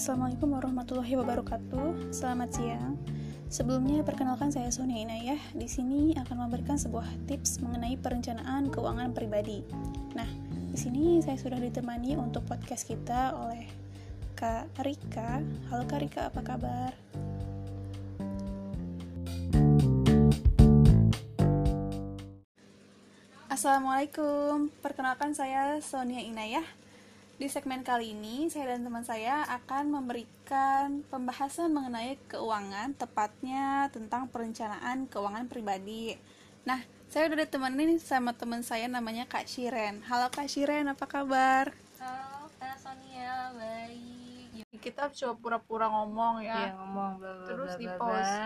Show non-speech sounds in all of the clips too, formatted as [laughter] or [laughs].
Assalamualaikum warahmatullahi wabarakatuh. Selamat siang. Sebelumnya perkenalkan saya Sonia Inayah. Di sini akan memberikan sebuah tips mengenai perencanaan keuangan pribadi. Nah, di sini saya sudah ditemani untuk podcast kita oleh Kak Rika. Halo Kak Rika, apa kabar? Assalamualaikum. Perkenalkan saya Sonia Inayah. Di segmen kali ini, saya dan teman saya akan memberikan pembahasan mengenai keuangan, tepatnya tentang perencanaan keuangan pribadi. Nah, saya udah ditemenin sama teman saya namanya Kak Shiren. Halo Kak Shiren, apa kabar? Halo Kak Sonia, baik. Kita coba pura-pura ngomong Iya ya. ngomong bla bla Terus di pause.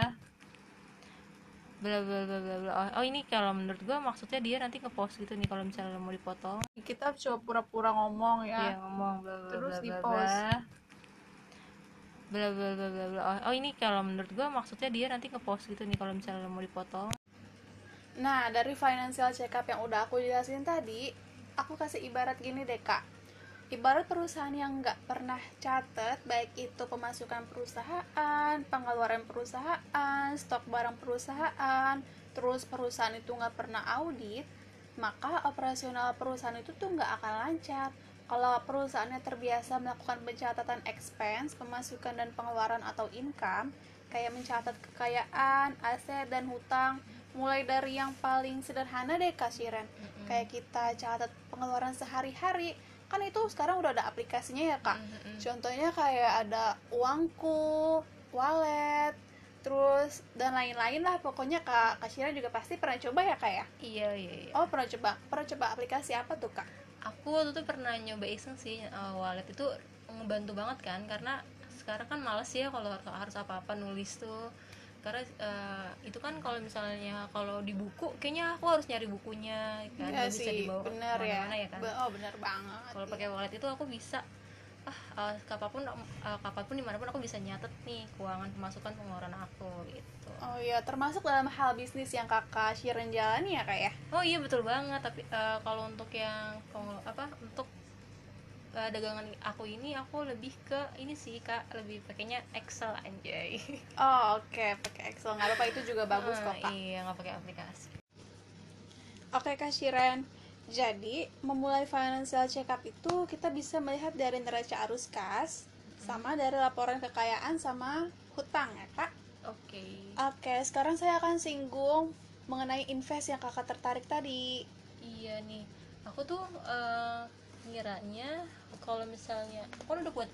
Bla bla bla bla bla. Oh, oh, ini kalau menurut gua maksudnya dia nanti nge-post gitu nih kalau misalnya mau dipotong. Kita coba pura-pura ngomong Iya ya. ngomong bla bla Terus bla di bla bla bla bla bla bla. Oh, oh, ini kalau menurut gua maksudnya dia nanti nge-post gitu nih kalau misalnya mau dipotong. Nah, dari financial check up yang udah aku jelasin tadi, aku kasih ibarat gini deh, Kak. Ibarat perusahaan yang nggak pernah catat, baik itu pemasukan perusahaan, pengeluaran perusahaan, stok barang perusahaan, terus perusahaan itu nggak pernah audit, maka operasional perusahaan itu tuh nggak akan lancar. Kalau perusahaannya terbiasa melakukan pencatatan expense, pemasukan dan pengeluaran atau income, kayak mencatat kekayaan, aset, dan hutang, mulai dari yang paling sederhana deh kasiran kayak kita catat pengeluaran sehari-hari kan itu sekarang udah ada aplikasinya ya kak. Mm-mm. contohnya kayak ada uangku wallet terus dan lain-lain lah pokoknya kak. Kasiran juga pasti pernah coba ya kak ya? Iya iya iya. oh pernah coba? Pernah coba aplikasi apa tuh kak? Aku waktu itu pernah nyoba iseng sih uh, wallet itu ngebantu banget kan karena sekarang kan males ya kalau harus apa-apa nulis tuh karena uh, itu kan kalau misalnya kalau di buku kayaknya aku harus nyari bukunya kan? Iya nggak bisa sih dibawa bener ya, ke mana-mana ya kan? Oh bener banget. Kalau pakai wallet itu aku bisa. Ah uh, kapan pun uh, kapan pun di mana pun aku bisa nyatet nih keuangan pemasukan pengeluaran aku gitu. Oh iya termasuk dalam hal bisnis yang kakak Shiren jalani ya kak ya? Oh iya betul banget. Tapi uh, kalau untuk yang apa untuk uh, dagangan aku ini aku lebih ke ini sih kak. Lebih pakainya Excel anjay. [laughs] Oh oke pakai Excel. Nggak apa-apa itu juga bagus kok Ah, kak. iya nggak pakai aplikasi. Oke Kak Shiren, jadi memulai financial check up itu kita bisa melihat dari neraca arus kas sama dari laporan kekayaan sama hutang ya Kak. oke. Oke, sekarang saya akan singgung mengenai invest yang kakak tertarik tadi. iya nih. Aku tuh uh, ngiranya kalau misalnya aku udah buat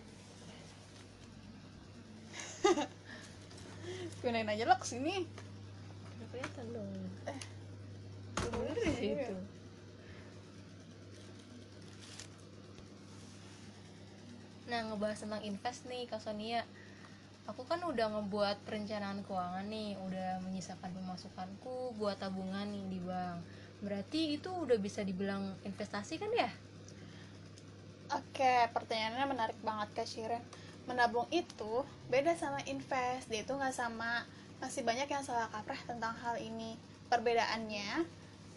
Pindahin [laughs] aja lo ke sini. udah kelihatan dong. Eh, bener di situ. nah ngebahas tentang invest nih kak Sonia. Aku kan udah ngebuat perencanaan keuangan nih udah menyisakan pemasukanku buat tabungan nih di bank. Berarti itu udah bisa dibilang investasi kan ya Oke, pertanyaannya menarik banget Kak Shiren. Menabung itu beda sama invest, dia itu nggak sama. Masih banyak yang salah kaprah tentang hal ini. Perbedaannya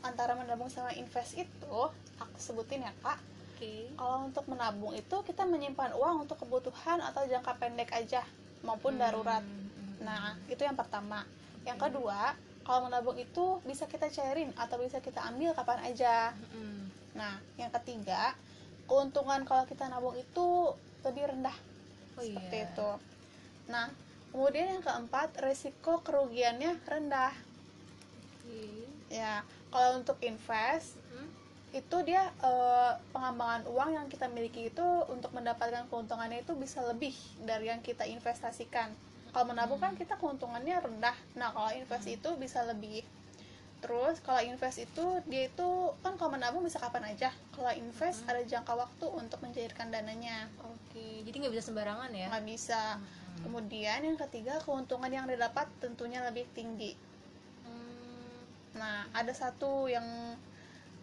antara menabung sama invest itu, aku sebutin ya kak. oke Kalau untuk menabung itu kita menyimpan uang untuk kebutuhan atau jangka pendek aja maupun darurat. Nah, itu yang pertama. Yang kedua, kalau menabung itu bisa kita cairin atau bisa kita ambil kapan aja. Nah, yang ketiga, keuntungan kalau kita nabung itu lebih rendah oh seperti iya itu. Nah, kemudian yang keempat, resiko kerugiannya rendah. Oke. Ya, kalau untuk invest Hmm? itu dia eh, pengembangan uang yang kita miliki itu untuk mendapatkan keuntungannya itu bisa lebih dari yang kita investasikan. Kalau menabung kan kita keuntungannya rendah. Nah, kalau invest itu bisa lebih. Terus kalau invest itu dia itu kan kalau menabung bisa kapan aja. Kalau invest ada jangka waktu untuk mencairkan dananya. oke jadi nggak bisa sembarangan ya Nggak bisa. Kemudian yang ketiga keuntungan yang didapat tentunya lebih tinggi. Hmm, Nah, ada satu yang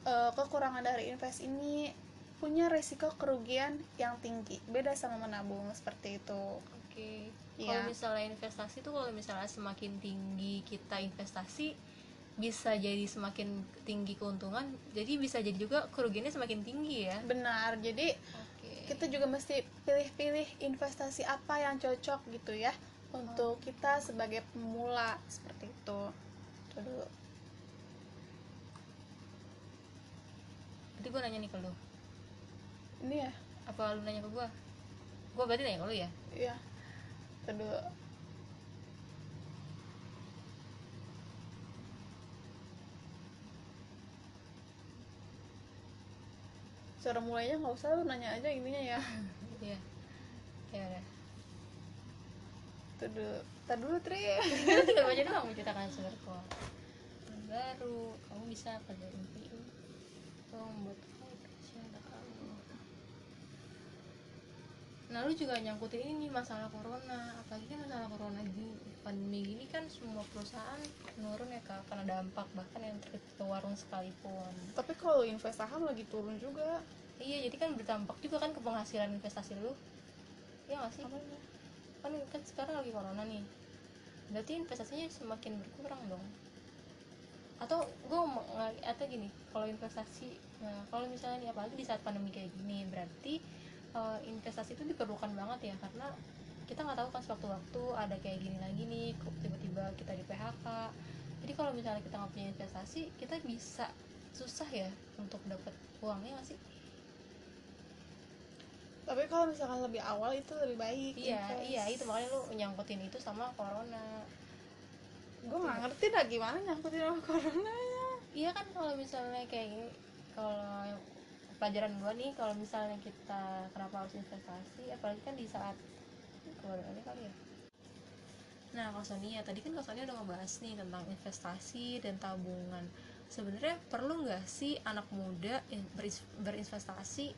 eh, kekurangan dari invest ini punya resiko kerugian yang tinggi. Beda sama menabung seperti itu. Oke. Iya. Kalau misalnya investasi tuh kalau misalnya semakin tinggi kita investasi bisa jadi semakin tinggi keuntungan, jadi bisa jadi juga kerugiannya semakin tinggi ya. Benar. Jadi Oke. kita juga mesti pilih-pilih investasi apa yang cocok gitu ya untuk kita sebagai pemula seperti itu itu dulu Berarti gue nanya nih ke lu ini ya Apa lu nanya ke gue? Gue berarti nanya ke lu ya? iya itu dulu cara mulainya nggak usah lu nanya aja intinya ya. [laughs] Iya. Ya udah. Itu dulu Ntar dulu Tri. Tinggal baca doang menceritakan sumber baru Kamu bisa kerja MPU Atau membuat siapa kamu Nah lu juga nyangkutin ini masalah corona. Apalagi kan masalah corona gini Pandemi gini kan semua perusahaan menurun ya kak. Karena dampak bahkan yang terkecil ke warung sekalipun. Tapi kalau invest saham lagi turun juga. Iya jadi kan berdampak juga kan ke penghasilan investasi lu. Iya gak sih? Apanya? kan kan sekarang lagi corona nih. Berarti investasinya semakin berkurang dong. Atau gue atau gini kalau investasi nah kalau misalnya nih apalagi di saat pandemi kayak gini berarti eh, investasi itu diperlukan banget ya karena kita nggak tahu kan sewaktu-waktu ada kayak gini lagi nih tiba-tiba kita di PHK jadi kalau misalnya kita nggak punya investasi kita bisa susah ya untuk dapat uangnya nggak sih? Tapi kalau misalkan lebih awal itu lebih baik iya invest. iya itu makanya lu nyangkutin itu sama corona. Gue nggak ngerti dah gimana nyangkutin sama corona ya. Iya kan kalau misalnya kayak gini kalau pelajaran gua nih kalau misalnya kita kenapa harus investasi apalagi kan di saat corona ini kali ya. Nah Kak Sonia tadi kan Kak Sonia udah ngebahas nih tentang investasi dan tabungan. Sebenarnya perlu nggak sih anak muda berinvestasi?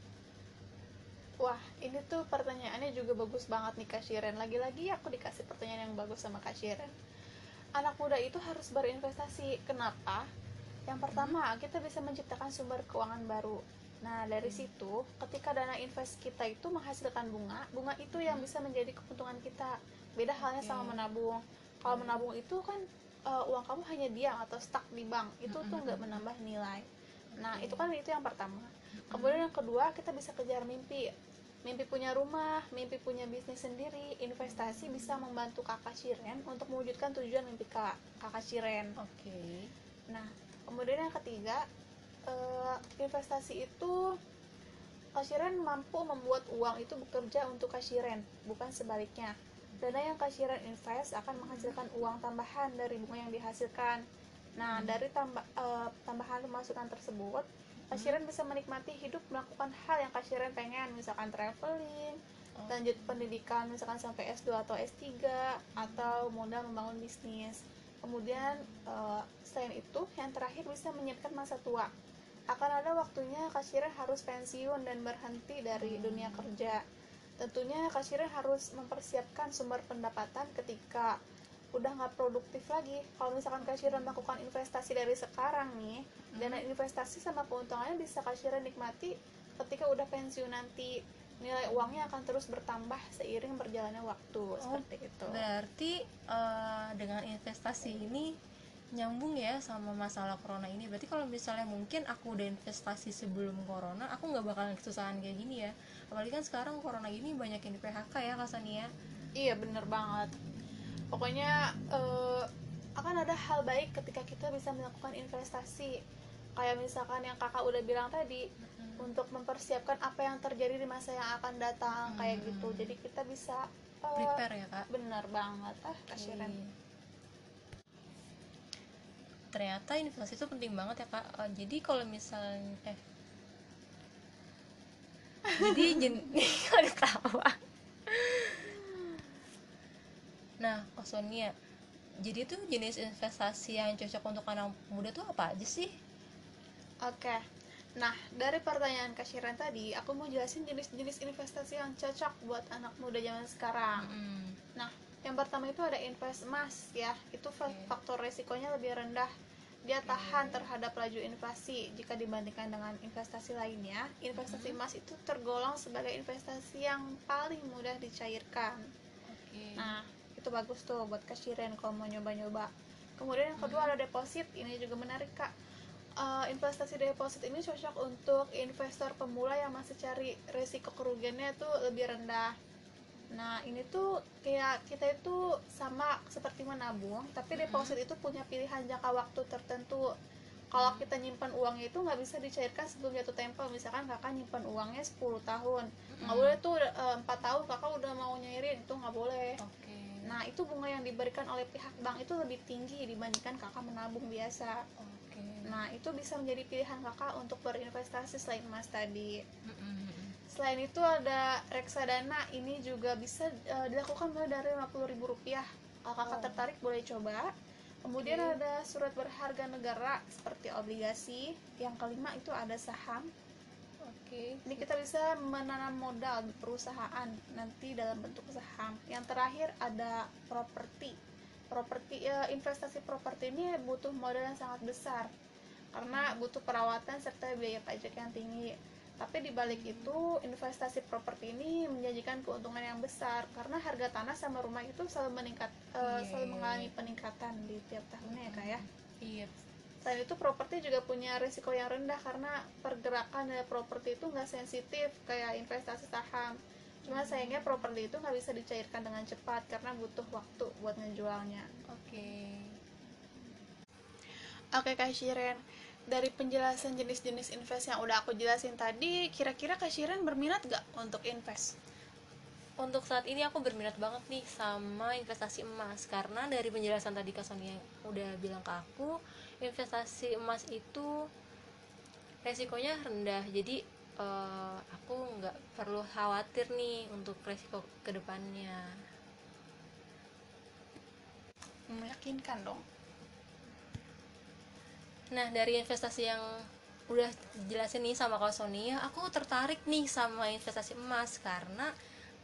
Wah ini tuh pertanyaannya juga bagus banget nih Kak Shiren. Lagi-lagi aku dikasih pertanyaan yang bagus sama Kak Shiren. Anak muda itu harus berinvestasi. Kenapa? Yang pertama kita bisa menciptakan sumber keuangan baru nah dari situ ketika dana invest kita itu menghasilkan bunga bunga itu yang bisa menjadi keuntungan kita. Beda halnya sama Oke. menabung. Kalau menabung itu kan eh, uang kamu hanya diam atau stuck di bank. Itu tuh nggak menambah nilai. Nah itu kan itu yang pertama. Kemudian yang kedua kita bisa kejar mimpi. Mimpi punya rumah mimpi punya bisnis sendiri investasi bisa membantu kakak Shiren untuk mewujudkan tujuan mimpi kak kakak Shiren. Oke. Nah kemudian yang ketiga eh, investasi itu Kak Shiren mampu membuat uang itu bekerja untuk Kak Shiren, bukan sebaliknya. Dana yang Kak Shiren invest akan menghasilkan uang tambahan dari bunga yang dihasilkan. Nah, dari tambah eh, tambahan pemasukan tersebut, Kak Shiren bisa menikmati hidup melakukan hal yang Kak Shiren pengen, misalkan traveling, Oh. lanjut pendidikan misalkan sampai S2 atau S3 atau modal membangun bisnis. Kemudian eh, selain itu, yang terakhir bisa menyiapkan masa tua. Akan ada waktunya Kashiren harus pensiun dan berhenti dari dunia kerja. Tentunya Kashiren harus mempersiapkan sumber pendapatan ketika udah nggak produktif lagi. Kalau misalkan Kashiren melakukan investasi dari sekarang nih, dana investasi sama keuntungannya bisa Kashiren nikmati ketika udah pensiun nanti. Nilai uangnya akan terus bertambah seiring berjalannya waktu seperti itu. Berarti eh, dengan investasi ini nyambung ya sama masalah corona ini. Berarti kalau misalnya mungkin aku udah investasi sebelum corona, aku nggak bakalan kesusahan kayak gini ya. Apalagi kan sekarang corona gini banyak yang di PHK ya Kak Sania. Iya bener banget. Pokoknya eh, akan ada hal baik ketika kita bisa melakukan investasi. Kayak misalkan yang kakak udah bilang tadi, untuk mempersiapkan apa yang terjadi di masa yang akan datang kayak Hmm. gitu. Jadi kita bisa eh, Prepare ya Kak. bener banget ah kasihan. Ternyata investasi itu penting banget ya Kak. Eh, jadi kalau misalnya eh jadi jen [laughs] kalau ketawa. Nah, Kak Sonia, jadi tuh jenis investasi yang cocok untuk anak muda tuh apa aja sih? Oke. Nah, dari pertanyaan Kak Shiren tadi, aku mau jelasin jenis-jenis investasi yang cocok buat anak muda zaman sekarang. Mm, Nah, yang pertama itu ada invest emas ya. Itu faktor resikonya lebih rendah. Dia tahan terhadap laju inflasi jika dibandingkan dengan investasi lainnya. Investasi emas itu tergolong sebagai investasi yang paling mudah dicairkan. Nah, itu bagus tuh buat kasiren kalau mau nyoba-nyoba. Kemudian yang kedua ada deposit. Ini juga menarik, Kak. uh, investasi deposit ini cocok untuk investor pemula yang masih cari resiko kerugiannya tuh lebih rendah. Nah, ini tuh kayak kita itu sama seperti menabung, tapi deposit itu punya pilihan jangka waktu tertentu. Kalau kita nyimpan uangnya itu nggak bisa dicairkan sebelum jatuh tempo. Misalkan kakak nyimpan uangnya 10 tahun, nggak boleh tuh eh, empat tahun kakak udah mau nyairin itu nggak boleh. Oke. Nah, itu bunga yang diberikan oleh pihak bank itu lebih tinggi dibandingkan kakak menabung biasa. Oke. Nah, itu bisa menjadi pilihan kakak untuk berinvestasi selain emas tadi. Mm-mm. Selain itu ada reksadana, ini juga bisa eh, dilakukan mulai dari Rp50.000. Kalau kakak Oh. tertarik boleh coba. Kemudian Oke. ada surat berharga negara seperti obligasi. Yang kelima itu ada saham. Oke. Ini kita bisa menanam modal di perusahaan nanti dalam bentuk saham. Yang terakhir ada properti. Properti eh, investasi properti ini butuh modal yang sangat besar karena butuh perawatan serta biaya pajak yang tinggi. Tapi di balik itu investasi properti ini menjanjikan keuntungan yang besar karena harga tanah sama rumah itu selalu meningkat eh, Iya, selalu iya, mengalami iya. peningkatan di tiap tahunnya ya kak ya. Iya. Selain itu properti juga punya risiko yang rendah karena pergerakan dari properti itu nggak sensitif kayak investasi saham. Cuma sayangnya properti itu nggak bisa dicairkan dengan cepat karena butuh waktu buat ngejualnya. Oke. Oke Kak Shiren, dari penjelasan jenis-jenis invest yang udah aku jelasin tadi, kira-kira Kak Shiren berminat gak untuk invest? Untuk saat ini aku berminat banget nih sama investasi emas karena dari penjelasan tadi Kak Sonia udah bilang ke aku, investasi emas itu resikonya rendah. Jadi eh, aku nggak perlu khawatir nih untuk resiko ke depannya. Meyakinkan dong. Nah, dari investasi yang udah jelasin nih sama Kak Sonia, aku tertarik nih sama investasi emas karena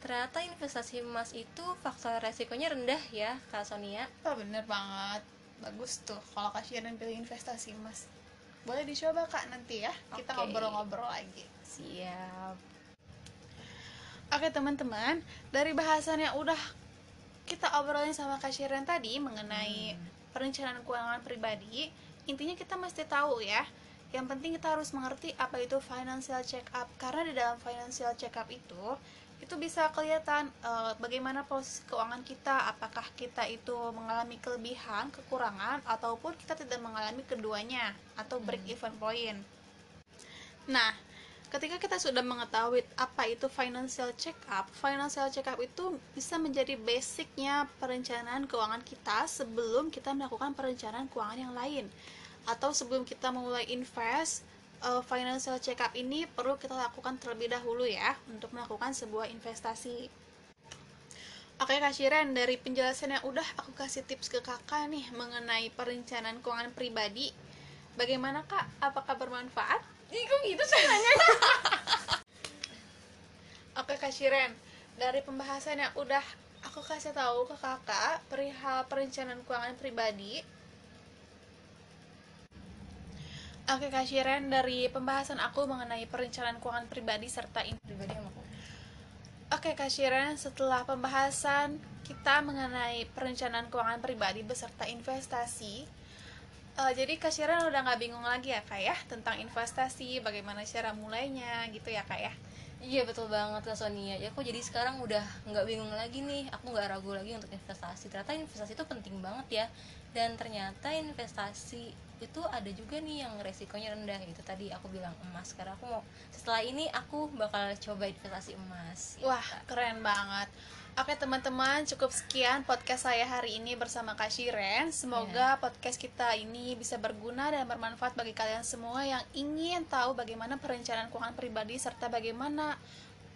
ternyata investasi emas itu faktor resikonya rendah ya, Kak Sonia. Oh bener banget, bagus tuh kalau Kak Shiren pilih investasi emas. Boleh dicoba Kak nanti ya, kita ngobrol-ngobrol lagi. Siap. Oke teman-teman, dari bahasan yang udah kita obrolin sama Kak Shiren tadi mengenai perencanaan keuangan pribadi, intinya kita mesti tahu ya. Yang penting kita harus mengerti apa itu financial check up karena di dalam financial check up itu itu bisa kelihatan eh, bagaimana posisi keuangan kita, apakah kita itu mengalami kelebihan, kekurangan ataupun kita tidak mengalami keduanya atau break even point. Nah, ketika kita sudah mengetahui apa itu financial check up, financial check up itu bisa menjadi basicnya perencanaan keuangan kita sebelum kita melakukan perencanaan keuangan yang lain. Atau sebelum kita memulai invest, eh, financial check up ini perlu kita lakukan terlebih dahulu ya untuk melakukan sebuah investasi. Oke Kak Shiren, dari penjelasan yang udah aku kasih tips ke kakak nih mengenai perencanaan keuangan pribadi Bagaimana kak? Apakah bermanfaat? Ih kok gitu sih nanya [laughs] Oke Kak Shiren, dari pembahasan yang udah aku kasih tahu ke kakak perihal perencanaan keuangan pribadi Oke Kak Shiren, dari pembahasan aku mengenai perencanaan keuangan pribadi serta in- Pribadi aku. Oke Kak Shiren, setelah pembahasan kita mengenai perencanaan keuangan pribadi beserta investasi eh, Jadi Kak Shiren udah nggak bingung lagi ya Kak ya Tentang investasi, bagaimana cara mulainya gitu ya Kak ya Iya betul banget Kak Sonia. Ya aku jadi sekarang udah nggak bingung lagi nih. Aku nggak ragu lagi untuk investasi. Ternyata investasi itu penting banget ya. Dan ternyata investasi itu ada juga nih yang resikonya rendah. Itu tadi aku bilang emas. Karena aku mau setelah ini aku bakal coba investasi emas. Wah keren banget Oke teman-teman cukup sekian podcast saya hari ini bersama Kak Shiren Semoga podcast kita ini bisa berguna dan bermanfaat bagi kalian semua yang ingin tahu bagaimana perencanaan keuangan pribadi serta bagaimana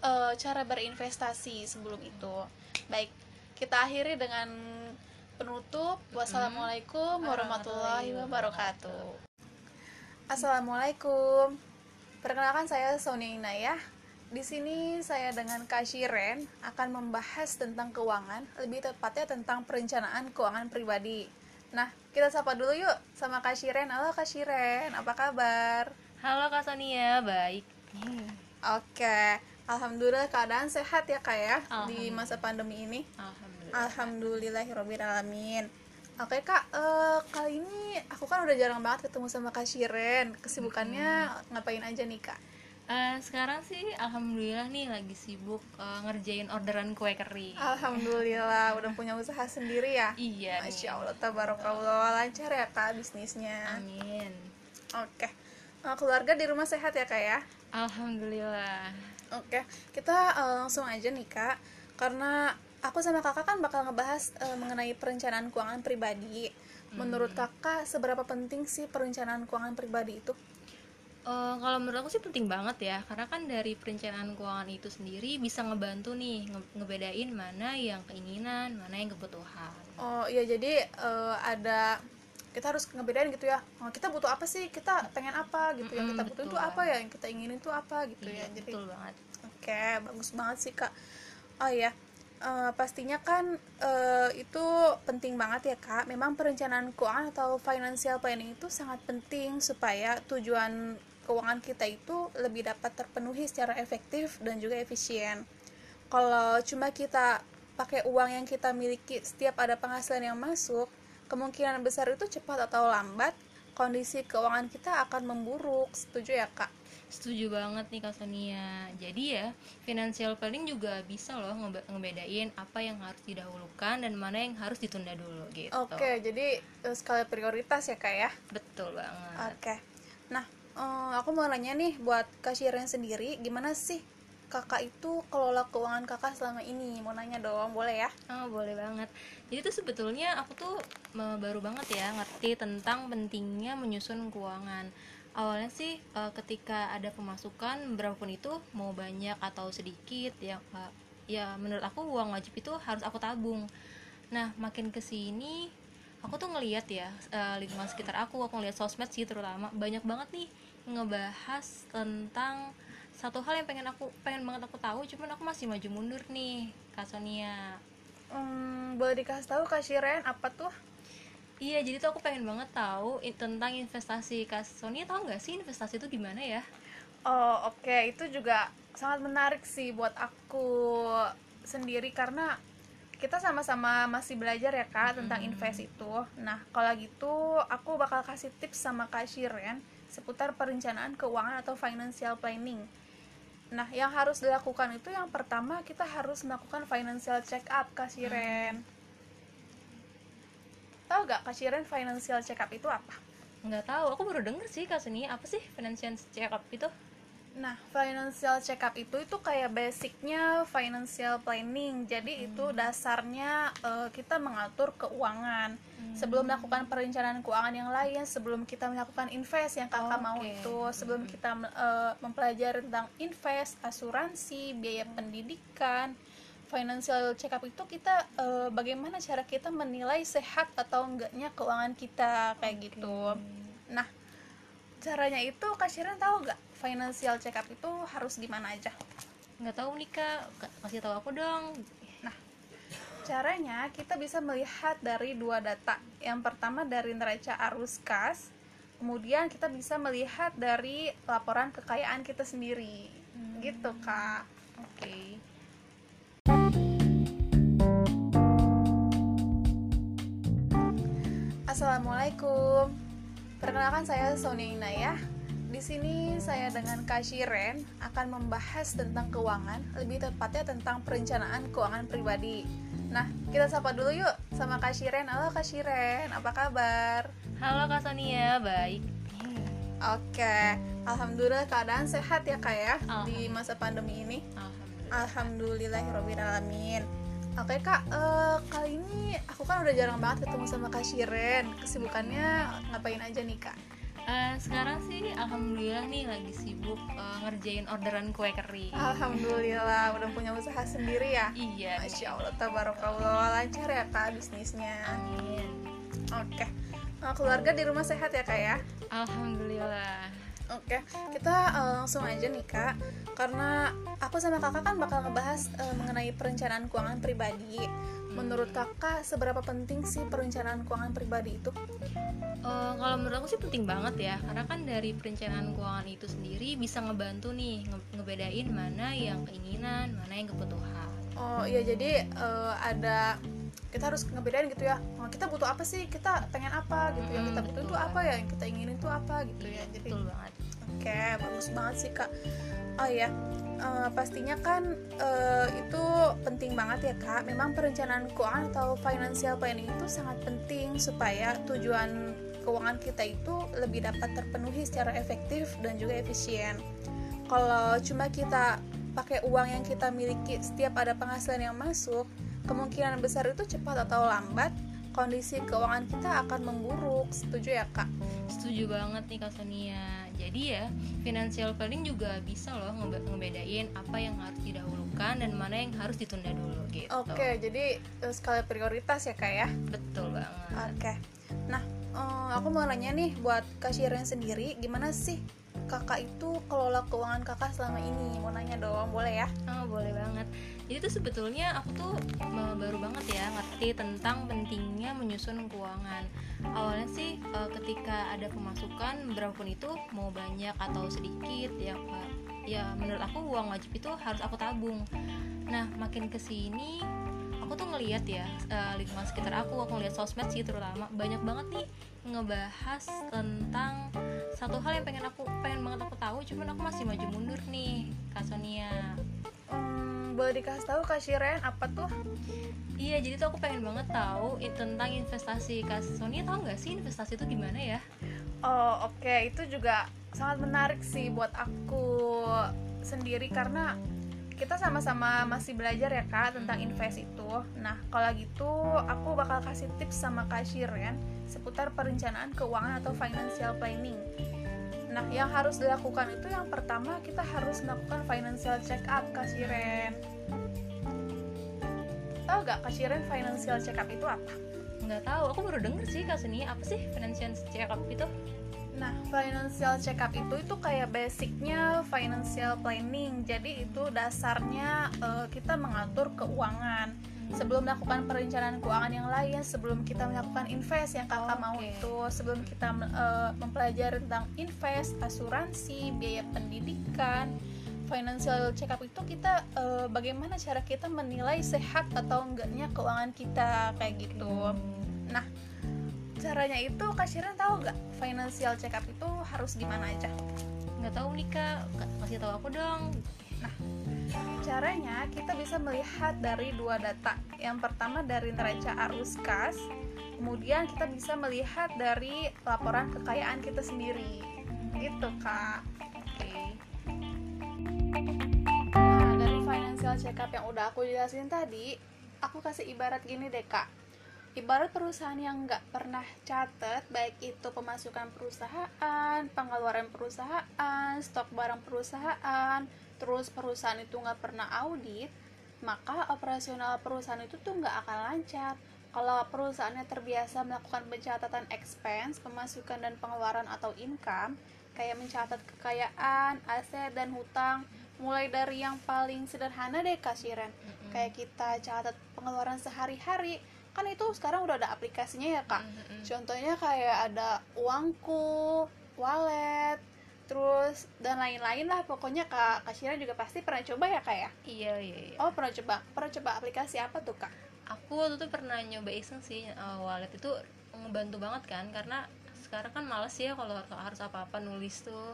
eh, cara berinvestasi sebelum itu Baik, kita akhiri dengan penutup Wassalamualaikum warahmatullahi wabarakatuh Assalamualaikum Perkenalkan saya Sonia Inayah di sini saya dengan Kak Shiren akan membahas tentang keuangan, lebih tepatnya tentang perencanaan keuangan pribadi. Nah, kita sapa dulu yuk sama Kak Shiren. Halo Kak Shiren, apa kabar? Halo Kak Sonia, baik. Oke, Alhamdulillah keadaan sehat ya Kak ya di masa pandemi ini. Alhamdulillah. Alhamdulillahirobbilalamin. Oke kak, eh, kali ini aku kan udah jarang banget ketemu sama Kak Shiren. Kesibukannya ngapain aja nih kak? Eh, sekarang sih alhamdulillah nih lagi sibuk eh, ngerjain orderan kue kering. Alhamdulillah udah punya usaha sendiri ya. Iya. Masya Allah, tabarakallah lancar ya kak bisnisnya. Amin. Oke, Eh, keluarga di rumah sehat ya kak ya? Alhamdulillah. Oke, kita eh, langsung aja nih kak, karena aku sama kakak kan bakal ngebahas eh, mengenai perencanaan keuangan pribadi. Menurut kakak, seberapa penting sih perencanaan keuangan pribadi itu? Eh, kalau menurut aku sih penting banget ya, karena kan dari perencanaan keuangan itu sendiri bisa ngebantu nih nge- ngebedain mana yang keinginan, mana yang kebutuhan. Oh iya, jadi eh, ada kita harus ngebedain gitu ya. Oh, kita butuh apa sih? Kita pengen apa gitu? yang Mm-mm, kita betul itu apa ya? Yang kita inginin itu apa gitu Iya, ya? Jadi betul banget. Oke, bagus banget sih kak. Oh iya, eh, pastinya kan eh, itu penting banget ya kak. Memang perencanaan keuangan atau financial planning itu sangat penting supaya tujuan keuangan kita itu lebih dapat terpenuhi secara efektif dan juga efisien. Kalau cuma kita pakai uang yang kita miliki setiap ada penghasilan yang masuk, kemungkinan besar itu cepat atau lambat kondisi keuangan kita akan memburuk. Setuju ya kak? Setuju banget nih Kak Sonia. Jadi ya, financial planning juga bisa loh ngebe- ngebedain apa yang harus didahulukan dan mana yang harus ditunda dulu gitu. Oke, jadi eh, skala prioritas ya kak ya. Betul banget. Oke. Nah, eh, aku mau nanya nih buat Kak Shiren sendiri, gimana sih kakak itu kelola keuangan kakak selama ini? Mau nanya dong, boleh ya? Oh, boleh banget. Jadi tuh sebetulnya aku tuh baru banget ya ngerti tentang pentingnya menyusun keuangan. Awalnya sih eh, ketika ada pemasukan berapapun itu mau banyak atau sedikit ya eh, ya menurut aku uang wajib itu harus aku tabung. Nah, makin ke sini aku tuh ngeliat ya eh, lingkungan sekitar aku, aku ngeliat sosmed sih terutama banyak banget nih ngebahas tentang satu hal yang pengen aku pengen banget aku tahu, cuman aku masih maju mundur nih, Kak Sonia. Hmm, boleh dikasih tahu Kak Shiren apa tuh? Iya, jadi tuh aku pengen banget tahu tentang investasi. Kak Sonia tahu nggak sih investasi itu gimana ya? Oh, oke, itu juga sangat menarik sih buat aku sendiri karena kita sama-sama masih belajar ya kak tentang invest itu. Nah, kalau gitu aku bakal kasih tips sama Kak Shiren seputar perencanaan keuangan atau financial planning. Nah, yang harus dilakukan itu yang pertama kita harus melakukan financial check up Kak Shiren. Tahu gak Kak Shiren financial check up itu apa? Nggak tahu, aku baru denger sih Kak Sonia. Apa sih financial check up itu? Nah, financial check up itu itu kayak basicnya financial planning. Jadi itu dasarnya eh, kita mengatur keuangan. Sebelum melakukan perencanaan keuangan yang lain, sebelum kita melakukan invest yang kakak mau Oke. itu, sebelum kita eh, mempelajari tentang invest, asuransi, biaya pendidikan, financial check up itu kita eh, bagaimana cara kita menilai sehat atau enggaknya keuangan kita kayak gitu. Nah, caranya itu Kak Shiren tahu gak financial check up itu harus gimana aja? Nggak tahu nih Kak, kasih tahu aku dong. Caranya kita bisa melihat dari dua data. Yang pertama dari neraca arus kas, kemudian kita bisa melihat dari laporan kekayaan kita sendiri. Gitu, Kak. Oke. Assalamualaikum. Perkenalkan saya Sonia Inayah. Di sini saya dengan Kak Shiren akan membahas tentang keuangan, lebih tepatnya tentang perencanaan keuangan pribadi. Nah, kita sapa dulu yuk sama Kak Shiren. Halo Kak Shiren, apa kabar? Halo Kak Sonia, baik. Oke, alhamdulillah keadaan sehat ya Kak ya di masa pandemi ini. Alhamdulillah. Alhamdulillahirobbilalamin. Oke kak, eh, kali ini aku kan udah jarang banget ketemu sama Kak Shiren. Kesibukannya ngapain aja nih kak? Eh, sekarang sih alhamdulillah nih lagi sibuk eh, ngerjain orderan kue kering. Alhamdulillah udah punya usaha sendiri ya. Iya. Masya Allah, tabarakallah lancar ya kak bisnisnya. Amin. Oke, Eh, keluarga di rumah sehat ya kak ya? Alhamdulillah. Oke, kita eh, langsung aja nih kak, karena aku sama kakak kan bakal ngebahas eh, mengenai perencanaan keuangan pribadi. Menurut kakak, seberapa penting sih perencanaan keuangan pribadi itu? Eh, kalau menurut aku sih penting banget ya, karena kan dari perencanaan keuangan itu sendiri bisa ngebantu nih nge- ngebedain mana yang keinginan, mana yang kebutuhan. Oh iya, jadi eh, ada kita harus ngebedain gitu ya. Oh, kita butuh apa sih? Kita pengen apa gitu yang kita butuh itu apa? ya yang kita inginin itu apa gitu ya? Jadi betul banget Oke, bagus banget sih kak. Oh ya, eh, pastinya kan eh, itu penting banget ya kak. Memang perencanaan keuangan atau financial planning itu sangat penting supaya tujuan keuangan kita itu lebih dapat terpenuhi secara efektif dan juga efisien. Kalau cuma kita pakai uang yang kita miliki setiap ada penghasilan yang masuk, kemungkinan besar itu cepat atau lambat kondisi keuangan kita akan memburuk. Setuju ya kak? Setuju banget nih kak Sonia jadi ya financial planning juga bisa loh ngebe- ngebedain apa yang harus didahulukan dan mana yang harus ditunda dulu gitu Oke, jadi eh, skala prioritas ya kak ya. betul banget Oke. Nah, eh, aku mau nanya nih buat Kak Shiren sendiri, gimana sih kakak itu kelola keuangan kakak selama ini? Mau nanya dong, boleh ya? Oh boleh banget. Jadi tuh sebetulnya aku tuh baru banget ya ngerti tentang pentingnya menyusun keuangan. Awalnya sih eh, ketika ada pemasukan berapapun itu mau banyak atau sedikit ya ya menurut aku uang wajib itu harus aku tabung. Nah makin ke sini aku tuh ngeliat ya eh, lingkungan sekitar aku, aku ngeliat sosmed sih terutama banyak banget nih ngebahas tentang satu hal yang pengen aku pengen banget aku tahu cuman aku masih maju mundur nih Kak Sonia Hmm, boleh dikasih tahu Kak Shiren apa tuh? Iya, jadi tuh aku pengen banget tahu tentang investasi. Kak Sonia tahu nggak sih investasi itu gimana ya? Oh, oke, itu juga sangat menarik sih buat aku sendiri karena kita sama-sama masih belajar ya kak tentang invest itu. Nah, kalau gitu aku bakal kasih tips sama Kak Shiren seputar perencanaan keuangan atau financial planning. Nah, yang harus dilakukan itu yang pertama kita harus melakukan financial check up Kak Shiren. Tahu gak Kak Shiren financial check up itu apa? Nggak tahu, aku baru denger sih Kak Sonia. Apa sih financial check up itu? Nah, financial check up itu itu kayak basicnya financial planning. Jadi itu dasarnya eh, kita mengatur keuangan. Sebelum melakukan perencanaan keuangan yang lain, sebelum kita melakukan invest yang kakak mau Oke. itu, sebelum kita eh, mempelajari tentang invest, asuransi, biaya pendidikan, financial check up itu kita eh, bagaimana cara kita menilai sehat atau enggaknya keuangan kita kayak gitu. Nah, caranya itu Kak Shiren tahu nggak financial check up itu harus gimana aja? Nggak tahu nih Kak, Ka- kasih tahu aku dong. Caranya kita bisa melihat dari dua data. Yang pertama dari neraca arus kas, kemudian kita bisa melihat dari laporan kekayaan kita sendiri. Gitu kak. Oke. Nah dari financial check up yang udah aku jelasin tadi, aku kasih ibarat gini deh kak. Ibarat perusahaan yang nggak pernah catat, baik itu pemasukan perusahaan, pengeluaran perusahaan, stok barang perusahaan, terus perusahaan itu nggak pernah audit, maka operasional perusahaan itu tuh nggak akan lancar. Kalau perusahaannya terbiasa melakukan pencatatan expense, pemasukan dan pengeluaran atau income, kayak mencatat kekayaan, aset dan hutang, mulai dari yang paling sederhana deh Kak Shiren. Mm-mm. Kayak kita catat pengeluaran sehari-hari, kan itu sekarang udah ada aplikasinya ya Kak. Mm-mm. Contohnya kayak ada uangku, wallet, terus dan lain-lain lah pokoknya Kak Kak juga pasti pernah coba ya Kak ya? Iya iya. iya. Oh pernah coba, pernah coba aplikasi apa tuh Kak? Aku waktu itu pernah nyoba iseng sih eh, wallet itu ngebantu banget kan karena sekarang kan males ya kalau harus apa-apa nulis tuh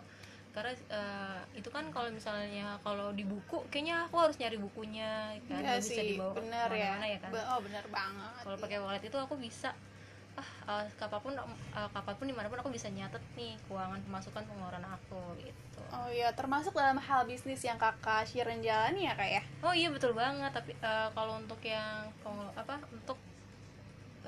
karena eh, itu kan kalau misalnya kalau di buku kayaknya aku harus nyari bukunya kan Iya nggak bisa sih, dibawa bener ya. ke mana-mana ya kan Be- Oh bener banget. kalau pakai wallet itu aku bisa ah eh, kapan pun eh, kapan pun di mana pun aku bisa nyatet nih keuangan pemasukan pengeluaran aku gitu Oh iya, termasuk dalam hal bisnis yang kakak Shiren jalani ya kak ya? oh iya betul banget tapi eh, kalau untuk yang apa untuk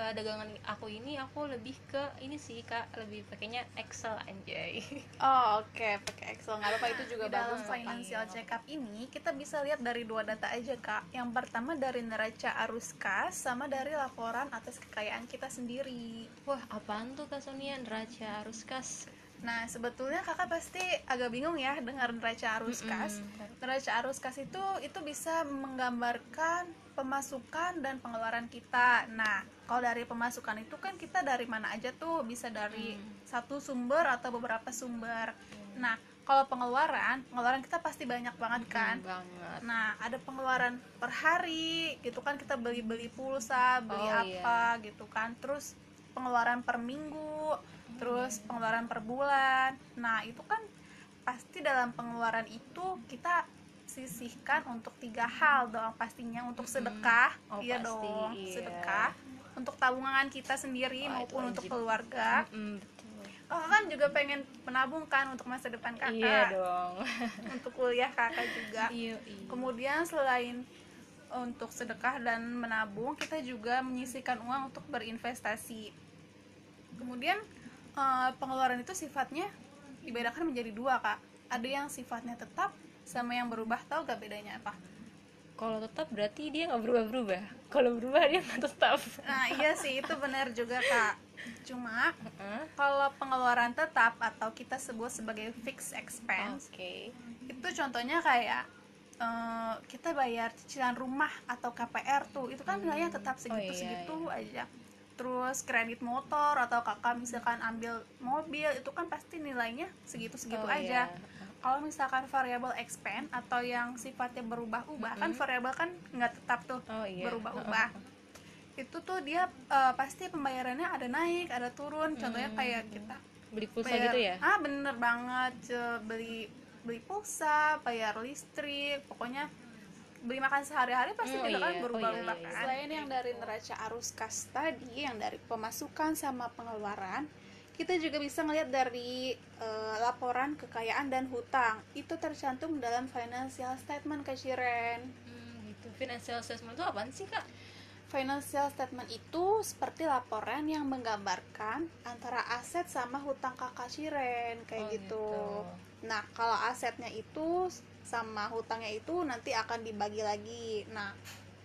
eh, dagangan aku ini aku lebih ke ini sih kak lebih pakainya Excel anjay [laughs] Oh oke, pakai Excel nggak apa-apa itu juga Di dalam, bagus. Financial check up ini kita bisa lihat dari dua data aja kak. Yang pertama dari neraca arus kas sama dari laporan atas kekayaan kita sendiri. wah apaan tuh kak Sonia neraca arus kas Nah sebetulnya kakak pasti agak bingung ya dengar neraca arus kas. Mm-mm. Neraca arus kas itu itu bisa menggambarkan pemasukan dan pengeluaran kita. Nah, kalau dari pemasukan itu kan kita dari mana aja tuh bisa dari Hmm. satu sumber atau beberapa sumber. Nah, kalau pengeluaran pengeluaran kita pasti banyak banget kan Hmm, banget Nah, ada pengeluaran per hari, gitu kan kita beli-beli pulsa, beli Oh, apa gitu kan. Terus pengeluaran per minggu, terus pengeluaran per bulan. Nah, itu kan pasti dalam pengeluaran itu kita sisihkan untuk tiga hal dong pastinya untuk sedekah, Oh, iya pasti, dong, iya. sedekah. Untuk tabungan kita sendiri itu maupun untuk wajib. keluarga. Mm, betul Oh, kan juga pengen menabung kan untuk masa depan kakak, iya dong [laughs] untuk kuliah kakak juga. iya iya Kemudian selain untuk sedekah dan menabung, kita juga menyisihkan uang untuk berinvestasi. Kemudian eh, pengeluaran itu sifatnya dibedakan menjadi dua kak. Ada yang sifatnya tetap sama yang berubah. Tahu gak bedanya apa? kalau tetap berarti dia nggak berubah-berubah kalau berubah dia nggak tetap Nah iya sih itu benar juga kak. Cuma Heeh. kalau pengeluaran tetap atau kita sebut sebagai fixed expense oke itu contohnya kayak eh, kita bayar cicilan rumah atau KPR tuh itu kan nilainya tetap Oh, segitu iya, segitu aja terus kredit motor atau kakak misalkan ambil mobil itu kan pasti nilainya segitu segitu Oh, aja iya. Kalau misalkan variable expense atau yang sifatnya berubah-ubah kan Mm-mm. variabel kan nggak tetap tuh oh iya berubah-ubah itu tuh dia eh, pasti pembayarannya ada naik ada turun contohnya Hmm. kayak kita beli pulsa bayar- gitu ya ah bener banget beli beli pulsa bayar listrik pokoknya beli makan sehari-hari pasti Oh, juga kan iya. Oh, berubah-ubah iya, iya. kan selain yang dari neraca arus kas tadi yang dari pemasukan sama pengeluaran kita juga bisa ngelihat dari eh, laporan kekayaan dan hutang. Itu tercantum dalam financial statement ke Shiren. Hmm, gitu. Financial assessment itu apaan sih kak? Financial statement itu seperti laporan yang menggambarkan antara aset sama hutang kakak Shiren kayak Oh, gitu. Nah, kalau asetnya itu sama hutangnya itu nanti akan dibagi lagi. Nah,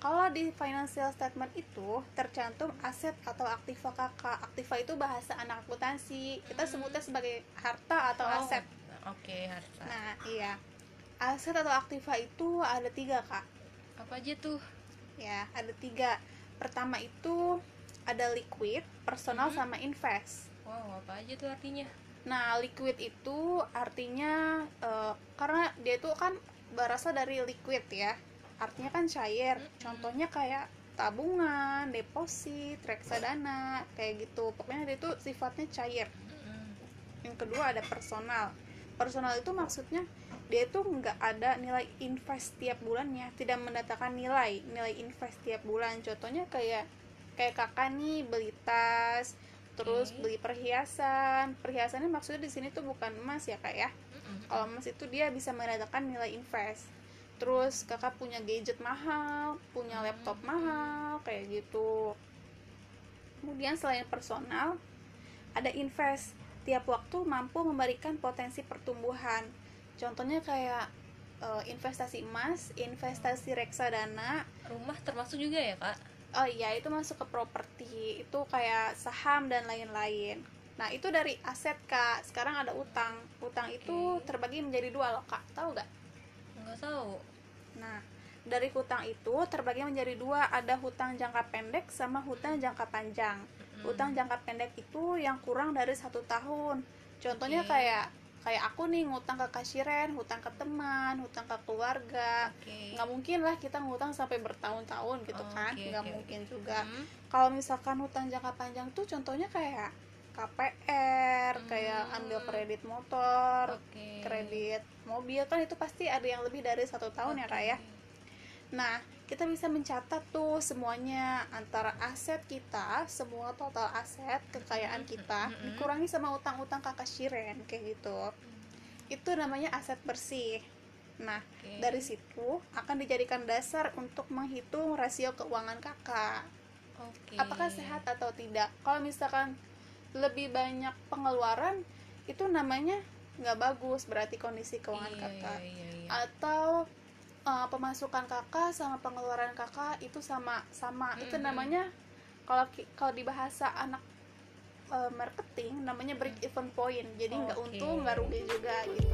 kalau di financial statement itu tercantum aset atau aktiva kakak. Aktiva itu bahasa anak akuntansi. Kita sebutnya sebagai harta atau Oh, aset. oke harta Nah, iya. Aset atau aktiva itu ada tiga kak. apa aja tuh Ya, ada tiga. Pertama itu ada liquid, personal Mhm. sama invest. wow apa aja tuh artinya Nah, liquid itu artinya eh, karena dia itu kan berasal dari liquid ya. Artinya kan cair. Contohnya kayak tabungan, deposit, reksadana, kayak gitu. Pokoknya itu sifatnya cair. Yang kedua ada personal. Personal itu maksudnya dia itu nggak ada nilai invest tiap bulannya, tidak mendatangkan nilai nilai invest tiap bulan. Contohnya kayak kayak kakak nih beli tas, terus Oke. beli perhiasan. Perhiasannya maksudnya di sini tuh bukan emas ya kak ya. Kalau emas itu dia bisa mendatangkan nilai invest. Terus kakak punya gadget mahal, punya laptop mahal, kayak gitu. Kemudian selain personal, ada invest. Tiap waktu mampu memberikan potensi pertumbuhan. Contohnya kayak eh, investasi emas, investasi reksadana. rumah termasuk juga ya kak Oh iya, itu masuk ke properti. Itu kayak saham dan lain-lain. Nah, itu dari aset, Kak. Sekarang ada utang. Utang itu Oke. terbagi menjadi dua loh, Kak. Tahu gak? Nggak tahu Nah, dari hutang itu terbagi menjadi dua, ada hutang jangka pendek sama hutang jangka panjang. Mm-mm. Hutang jangka pendek itu yang kurang dari satu tahun. Contohnya Oke. kayak kayak aku nih ngutang ke kasiren, hutang ke teman, hutang ke keluarga. Nggak mungkin lah kita ngutang sampai bertahun-tahun gitu Oh, kan, nggak oke, mungkin juga. Mm. Kalau misalkan hutang jangka panjang tuh contohnya kayak KPR, kayak Hmm. ambil kredit motor, oke kredit mobil kan itu pasti ada yang lebih dari satu tahun ya kak ya. Nah, kita bisa mencatat tuh semuanya antara aset kita, semua total aset kekayaan kita Mm-mm. dikurangi sama utang-utang kakak Shiren kayak gitu. Itu namanya aset bersih. Nah, Oke. dari situ akan dijadikan dasar untuk menghitung rasio keuangan kakak. Oke. Apakah sehat atau tidak? Kalau misalkan lebih banyak pengeluaran, itu namanya nggak bagus berarti kondisi keuangan Iya, kakak iya, iya, iya. atau uh, pemasukan kakak sama pengeluaran kakak itu sama sama itu Mm-mm. namanya kalau kalau di bahasa anak uh, marketing namanya break even point jadi nggak Oke. untung nggak rugi juga gitu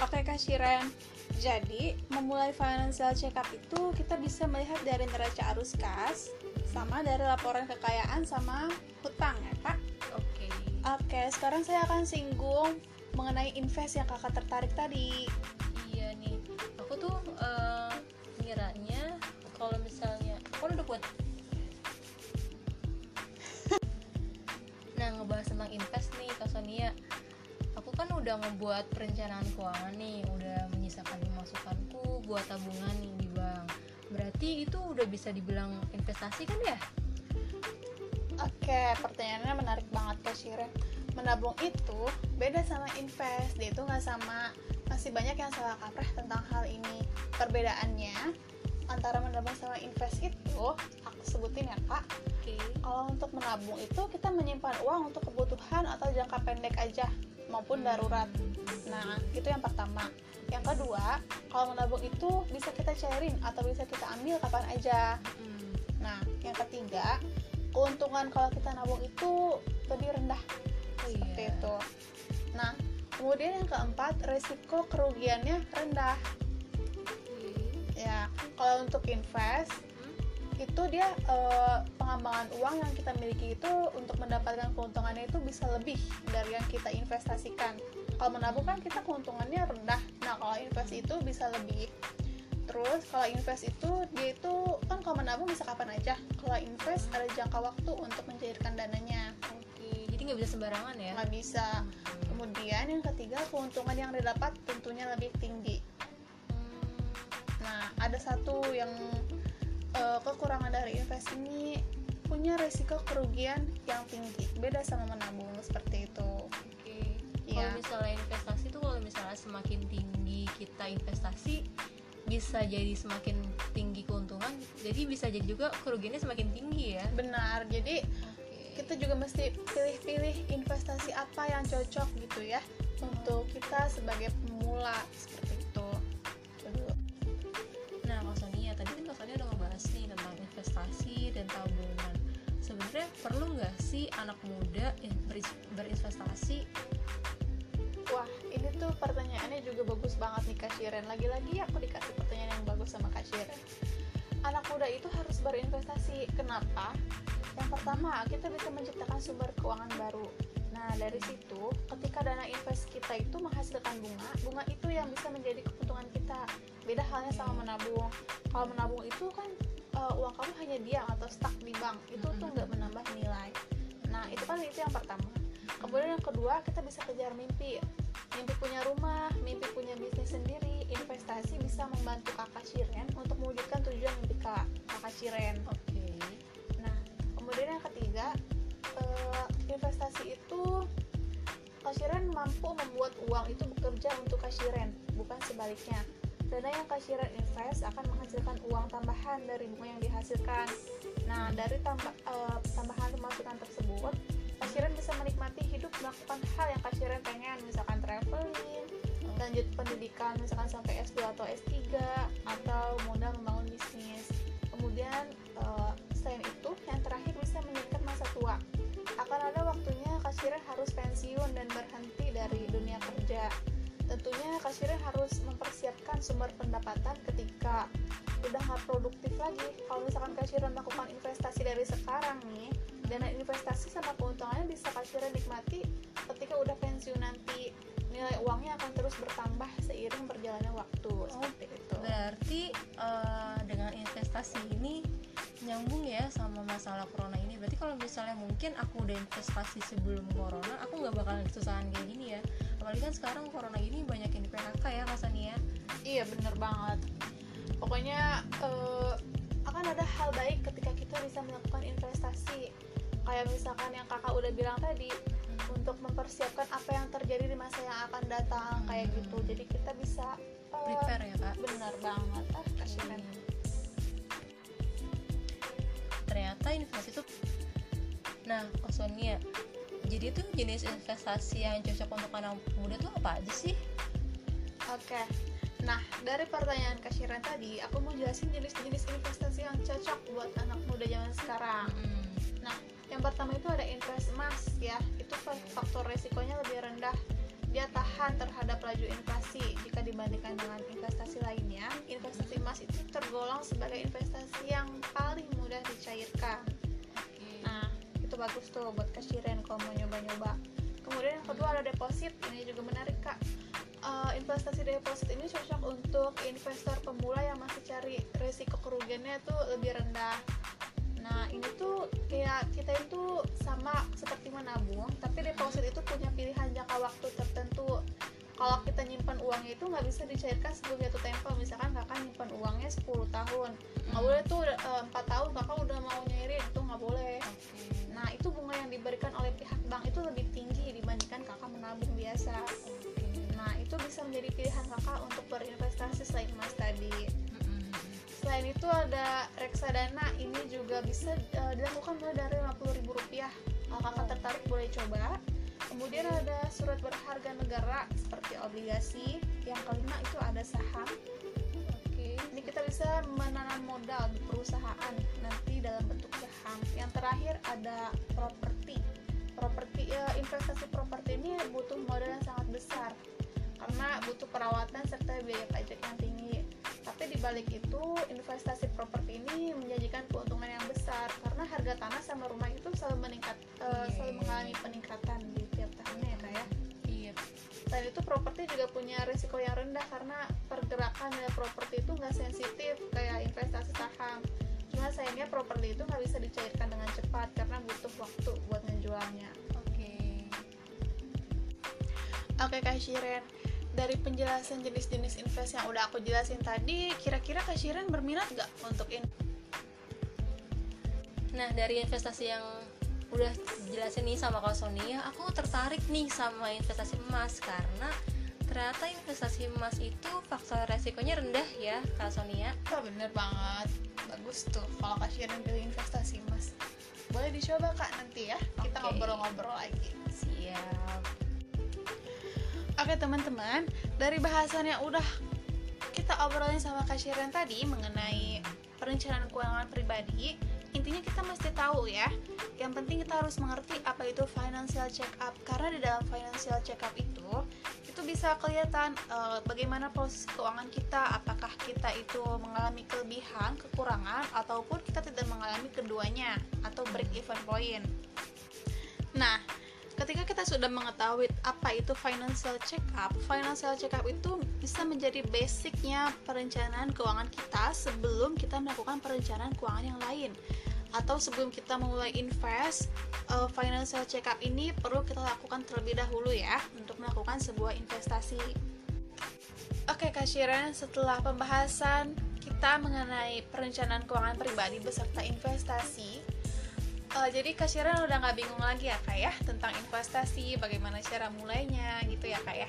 oke kak Shiren jadi memulai financial check up itu kita bisa melihat dari neraca arus kas sama dari laporan kekayaan sama hutang ya kak. Oke. Oke, sekarang saya akan singgung mengenai invest yang kakak tertarik tadi. iya nih. Aku tuh eh, ngiranya kalau misalnya aku kan udah buat [laughs] nah ngebahas tentang invest nih Kak Sonia. Aku kan udah ngebuat perencanaan keuangan nih udah menyisakan pemasukanku buat tabungan nih di bank berarti itu udah bisa dibilang investasi kan ya Oke, pertanyaannya menarik banget Kak Shiren. Menabung itu beda sama invest, dia itu nggak sama. Masih banyak yang salah kaprah tentang hal ini. Perbedaannya antara menabung sama invest itu, aku sebutin ya kak. oke Kalau untuk menabung itu kita menyimpan uang untuk kebutuhan atau jangka pendek aja maupun darurat. Nah, itu yang pertama. Yang kedua, kalau menabung itu bisa kita cairin atau bisa kita ambil kapan aja. Hmm, Nah, yang ketiga, keuntungan kalau kita nabung itu lebih rendah oh seperti iya. itu. Nah, kemudian yang keempat, resiko kerugiannya rendah. Oke. Ya, kalau untuk invest Hmm, itu dia eh, pengembangan uang yang kita miliki itu untuk mendapatkan keuntungannya itu bisa lebih dari yang kita investasikan. Kalau menabung kan kita keuntungannya rendah. Nah, kalau invest itu bisa lebih. Terus kalau invest itu dia itu kan kalau menabung bisa kapan aja. Kalau invest ada jangka waktu untuk mencairkan dananya. oke jadi nggak bisa sembarangan ya Nggak bisa. Hmm. Kemudian yang ketiga keuntungan yang didapat tentunya lebih tinggi. Hmm, Nah, ada satu yang eh, kekurangan dari invest ini punya resiko kerugian yang tinggi. Beda sama menabung seperti itu. Oke. Iya. Kalau misalnya investasi tuh kalau misalnya semakin tinggi kita investasi bisa jadi semakin tinggi keuntungan, jadi bisa jadi juga kerugiannya semakin tinggi ya. Benar. Jadi kita juga mesti pilih-pilih investasi apa yang cocok gitu ya untuk kita sebagai pemula seperti. Itu investasi dan tabungan. Sebenarnya perlu nggak sih anak muda berinvestasi? Wah, ini tuh pertanyaannya juga bagus banget nih Kak Shiren. Lagi-lagi aku dikasih pertanyaan yang bagus sama Kak. Anak muda itu harus berinvestasi. Kenapa? Yang pertama, kita bisa menciptakan sumber keuangan baru. Nah, dari situ, ketika dana invest kita itu menghasilkan bunga, bunga itu yang bisa menjadi keuntungan kita. Beda halnya sama menabung. Kalau menabung itu kan eh, uang kamu hanya diam atau stuck di bank. Itu tuh nggak menambah nilai. Nah, itu kan itu yang pertama. Kemudian yang kedua, kita bisa kejar mimpi. Mimpi punya rumah, mimpi punya bisnis sendiri, investasi bisa membantu kakak Shiren untuk mewujudkan tujuan mimpi kak, kakak Shiren. Oke. Nah, kemudian yang ketiga, eh, investasi itu Kak Shiren mampu membuat uang itu bekerja untuk Kak Shiren, bukan sebaliknya. Dana yang Kak Shiren invest akan menghasilkan uang tambahan dari bunga yang dihasilkan. Nah, dari tambah, eh, tambahan pemasukan tersebut, Kak Shiren bisa menikmati hidup melakukan hal yang Kak Shiren pengen, misalkan traveling, lanjut pendidikan misalkan sampai S2 atau S3 atau modal membangun bisnis. Kemudian eh, selain itu, yang terakhir bisa meningkatkan masa tua. Akan ada waktunya Kak Shiren harus pensiun dan berhenti dari dunia kerja. Tentunya Shiren harus mempersiapkan sumber pendapatan ketika udah nggak produktif lagi. Kalau misalkan Kak Shiren melakukan investasi dari sekarang nih, dana investasi sama keuntungannya bisa Kak Shiren nikmati ketika udah pensiun nanti. Nilai uangnya akan terus bertambah seiring berjalannya waktu. Seperti itu. Berarti eh, dengan investasi ini nyambung ya sama masalah corona ini. Berarti kalau misalnya mungkin aku udah investasi sebelum corona, aku nggak bakalan kesusahan kayak gini ya. Apalagi kan sekarang corona ini banyak yang di PHK ya Kak Sania. Iya bener banget. Pokoknya eh, akan ada hal baik ketika kita bisa melakukan investasi. Kayak misalkan yang kakak udah bilang tadi, untuk mempersiapkan apa yang terjadi di masa yang akan datang kayak Hmm. gitu. Jadi kita bisa eh, Prepare ya Kak. bener banget. Ah, kasih Ren. Ternyata investasi itu Nah, Kak Sonia, jadi tuh jenis investasi yang cocok untuk anak muda tuh apa aja sih? Oke. Nah, dari pertanyaan Kak Shiren tadi, aku mau jelasin jenis-jenis investasi yang cocok buat anak muda zaman sekarang. Hmm. Nah, yang pertama itu ada invest emas ya. Itu fa- faktor resikonya lebih rendah. Dia tahan terhadap laju inflasi jika dibandingkan dengan investasi lainnya. Investasi emas itu tergolong sebagai investasi yang paling mudah dicairkan. Nah, itu bagus tuh buat kasiren kalau mau nyoba-nyoba. kemudian yang kedua ada deposit ini juga menarik kak uh, investasi deposit ini cocok untuk investor pemula yang masih cari resiko kerugiannya tuh lebih rendah nah ini tuh kayak kita itu sama seperti menabung tapi deposit itu punya pilihan jangka waktu tertentu. Kalau kita nyimpan uangnya itu nggak bisa dicairkan sebelum jatuh tempo. Misalkan kakak nyimpan uangnya 10 tahun. Nggak boleh tuh eh, empat tahun kakak udah mau nyairin itu nggak boleh. Nah itu bunga yang diberikan oleh pihak bank itu lebih tinggi dibandingkan kakak menabung biasa. Nah itu bisa menjadi pilihan kakak untuk berinvestasi selain emas tadi selain itu ada reksadana ini juga bisa uh, dilakukan mulai dari rp rupiah. Kalau kakak tertarik boleh coba. Kemudian ada surat berharga negara seperti obligasi. Yang kelima itu ada saham. Oke ini kita bisa menanam modal di perusahaan nanti dalam bentuk saham. Yang terakhir ada properti. Properti ya, investasi properti ini butuh modal yang sangat besar. Karena butuh perawatan serta biaya pajak yang tinggi tapi dibalik itu investasi properti ini menjanjikan keuntungan yang besar. Karena harga tanah sama rumah itu selalu meningkat uh, selalu mengalami peningkatan di tiap tahunnya ya kak ya. Iya. Selain itu properti juga punya risiko yang rendah karena pergerakan dari properti itu nggak sensitif kayak investasi saham. Cuma sayangnya properti itu nggak bisa dicairkan dengan cepat karena butuh waktu buat menjualnya oke. Oke kak Shiren dari penjelasan jenis-jenis invest yang udah aku jelasin tadi, kira-kira Kak Shiren berminat gak untuk ini? Nah, dari investasi yang udah jelasin nih sama Kak Sonia, aku tertarik nih sama investasi emas karena ternyata investasi emas itu faktor resikonya rendah ya Kak Sonia. Oh, bener banget. Bagus tuh kalau Kak Shiren pilih investasi emas. Boleh dicoba Kak nanti ya. Kita ngobrol-ngobrol lagi. Siap. Oke teman-teman, dari bahasan yang udah kita obrolin sama Kak tadi mengenai perencanaan keuangan pribadi, intinya kita mesti tahu ya. Yang penting kita harus mengerti apa itu financial check up karena di dalam financial check up itu itu bisa kelihatan uh, bagaimana proses keuangan kita, apakah kita itu mengalami kelebihan, kekurangan ataupun kita tidak mengalami keduanya atau break even point. Nah, ketika kita sudah mengetahui apa itu financial check up, financial check up itu bisa menjadi basicnya perencanaan keuangan kita sebelum kita melakukan perencanaan keuangan yang lain. Atau sebelum kita memulai invest uh, financial check up ini perlu kita lakukan terlebih dahulu ya untuk melakukan sebuah investasi. Oke Kak Shiren setelah pembahasan kita mengenai perencanaan keuangan pribadi beserta investasi uh, jadi Kak Sharon udah nggak bingung lagi ya kak ya tentang investasi bagaimana cara mulainya gitu ya kak ya?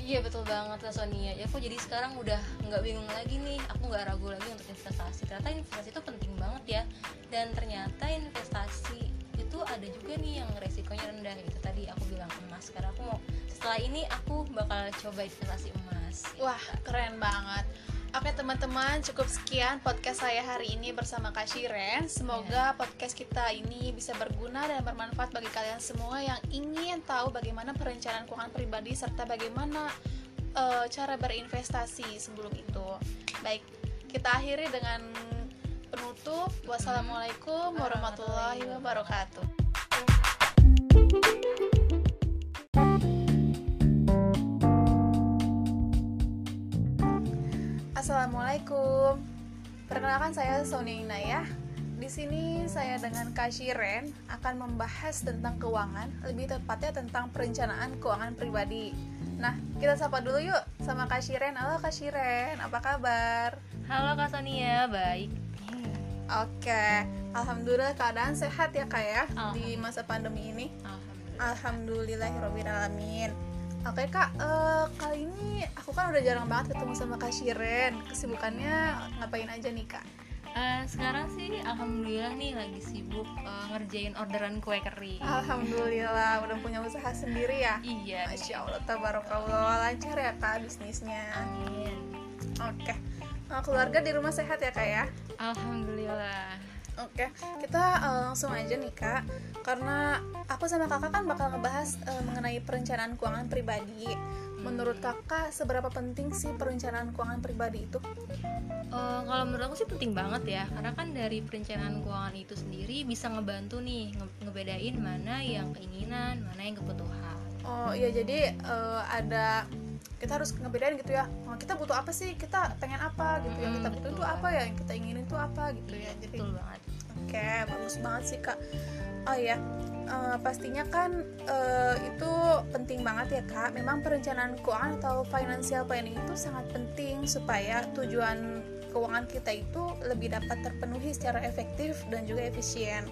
Iya betul banget Kak Sonia Ya aku jadi sekarang udah nggak bingung lagi nih. Aku nggak ragu lagi untuk investasi. Ternyata investasi itu penting banget ya. Dan ternyata investasi itu ada juga nih yang resikonya rendah gitu Tadi aku bilang emas Karena aku mau setelah ini aku bakal coba investasi emas Wah keren banget Oke teman-teman, cukup sekian podcast saya hari ini bersama Kak Shiren. Semoga yeah. podcast kita ini bisa berguna dan bermanfaat bagi kalian semua yang ingin tahu bagaimana perencanaan keuangan pribadi serta bagaimana uh, cara berinvestasi sebelum itu. Baik, kita akhiri dengan penutup. Wassalamualaikum warahmatullahi wabarakatuh. Assalamualaikum. Perkenalkan saya Sony Inaya. Di sini saya dengan Kak Shiren akan membahas tentang keuangan, lebih tepatnya tentang perencanaan keuangan pribadi. Nah, kita sapa dulu yuk sama Kak Shiren. Halo Kak Shiren, apa kabar? Halo Kak Sonia, baik. Oke, alhamdulillah keadaan sehat ya Kak ya di masa pandemi ini. Alhamdulillah. Alhamdulillahirobbilalamin. Oke kak, uh, kali ini aku kan udah jarang banget ketemu sama kak Shiren Kesibukannya ngapain aja nih kak? Uh, sekarang sih alhamdulillah nih lagi sibuk uh, ngerjain orderan kue kering Alhamdulillah udah punya usaha sendiri ya? Iya Masya Allah, tabarakallah lancar ya kak bisnisnya Amin Oke, uh, keluarga di rumah sehat ya kak ya? Alhamdulillah Oke, kita uh, langsung aja nih kak, karena aku sama kakak kan bakal ngebahas uh, mengenai perencanaan keuangan pribadi. Menurut kakak, seberapa penting sih perencanaan keuangan pribadi itu? Uh, kalau menurut aku sih penting banget ya, karena kan dari perencanaan keuangan itu sendiri bisa ngebantu nih nge ngebedain mana yang keinginan, mana yang kebutuhan. oh iya jadi eh, ada kita harus ngebedain gitu ya oh, kita butuh apa sih? Kita pengen apa? Gitu yang kita butuh itu apa ya? yang kita inginin itu apa? Gitu ya jadi betul banget. Oke, bagus banget sih kak. Oh ya, eh, pastinya kan eh, itu penting banget ya kak. Memang perencanaan keuangan atau financial planning itu sangat penting supaya tujuan keuangan kita itu lebih dapat terpenuhi secara efektif dan juga efisien.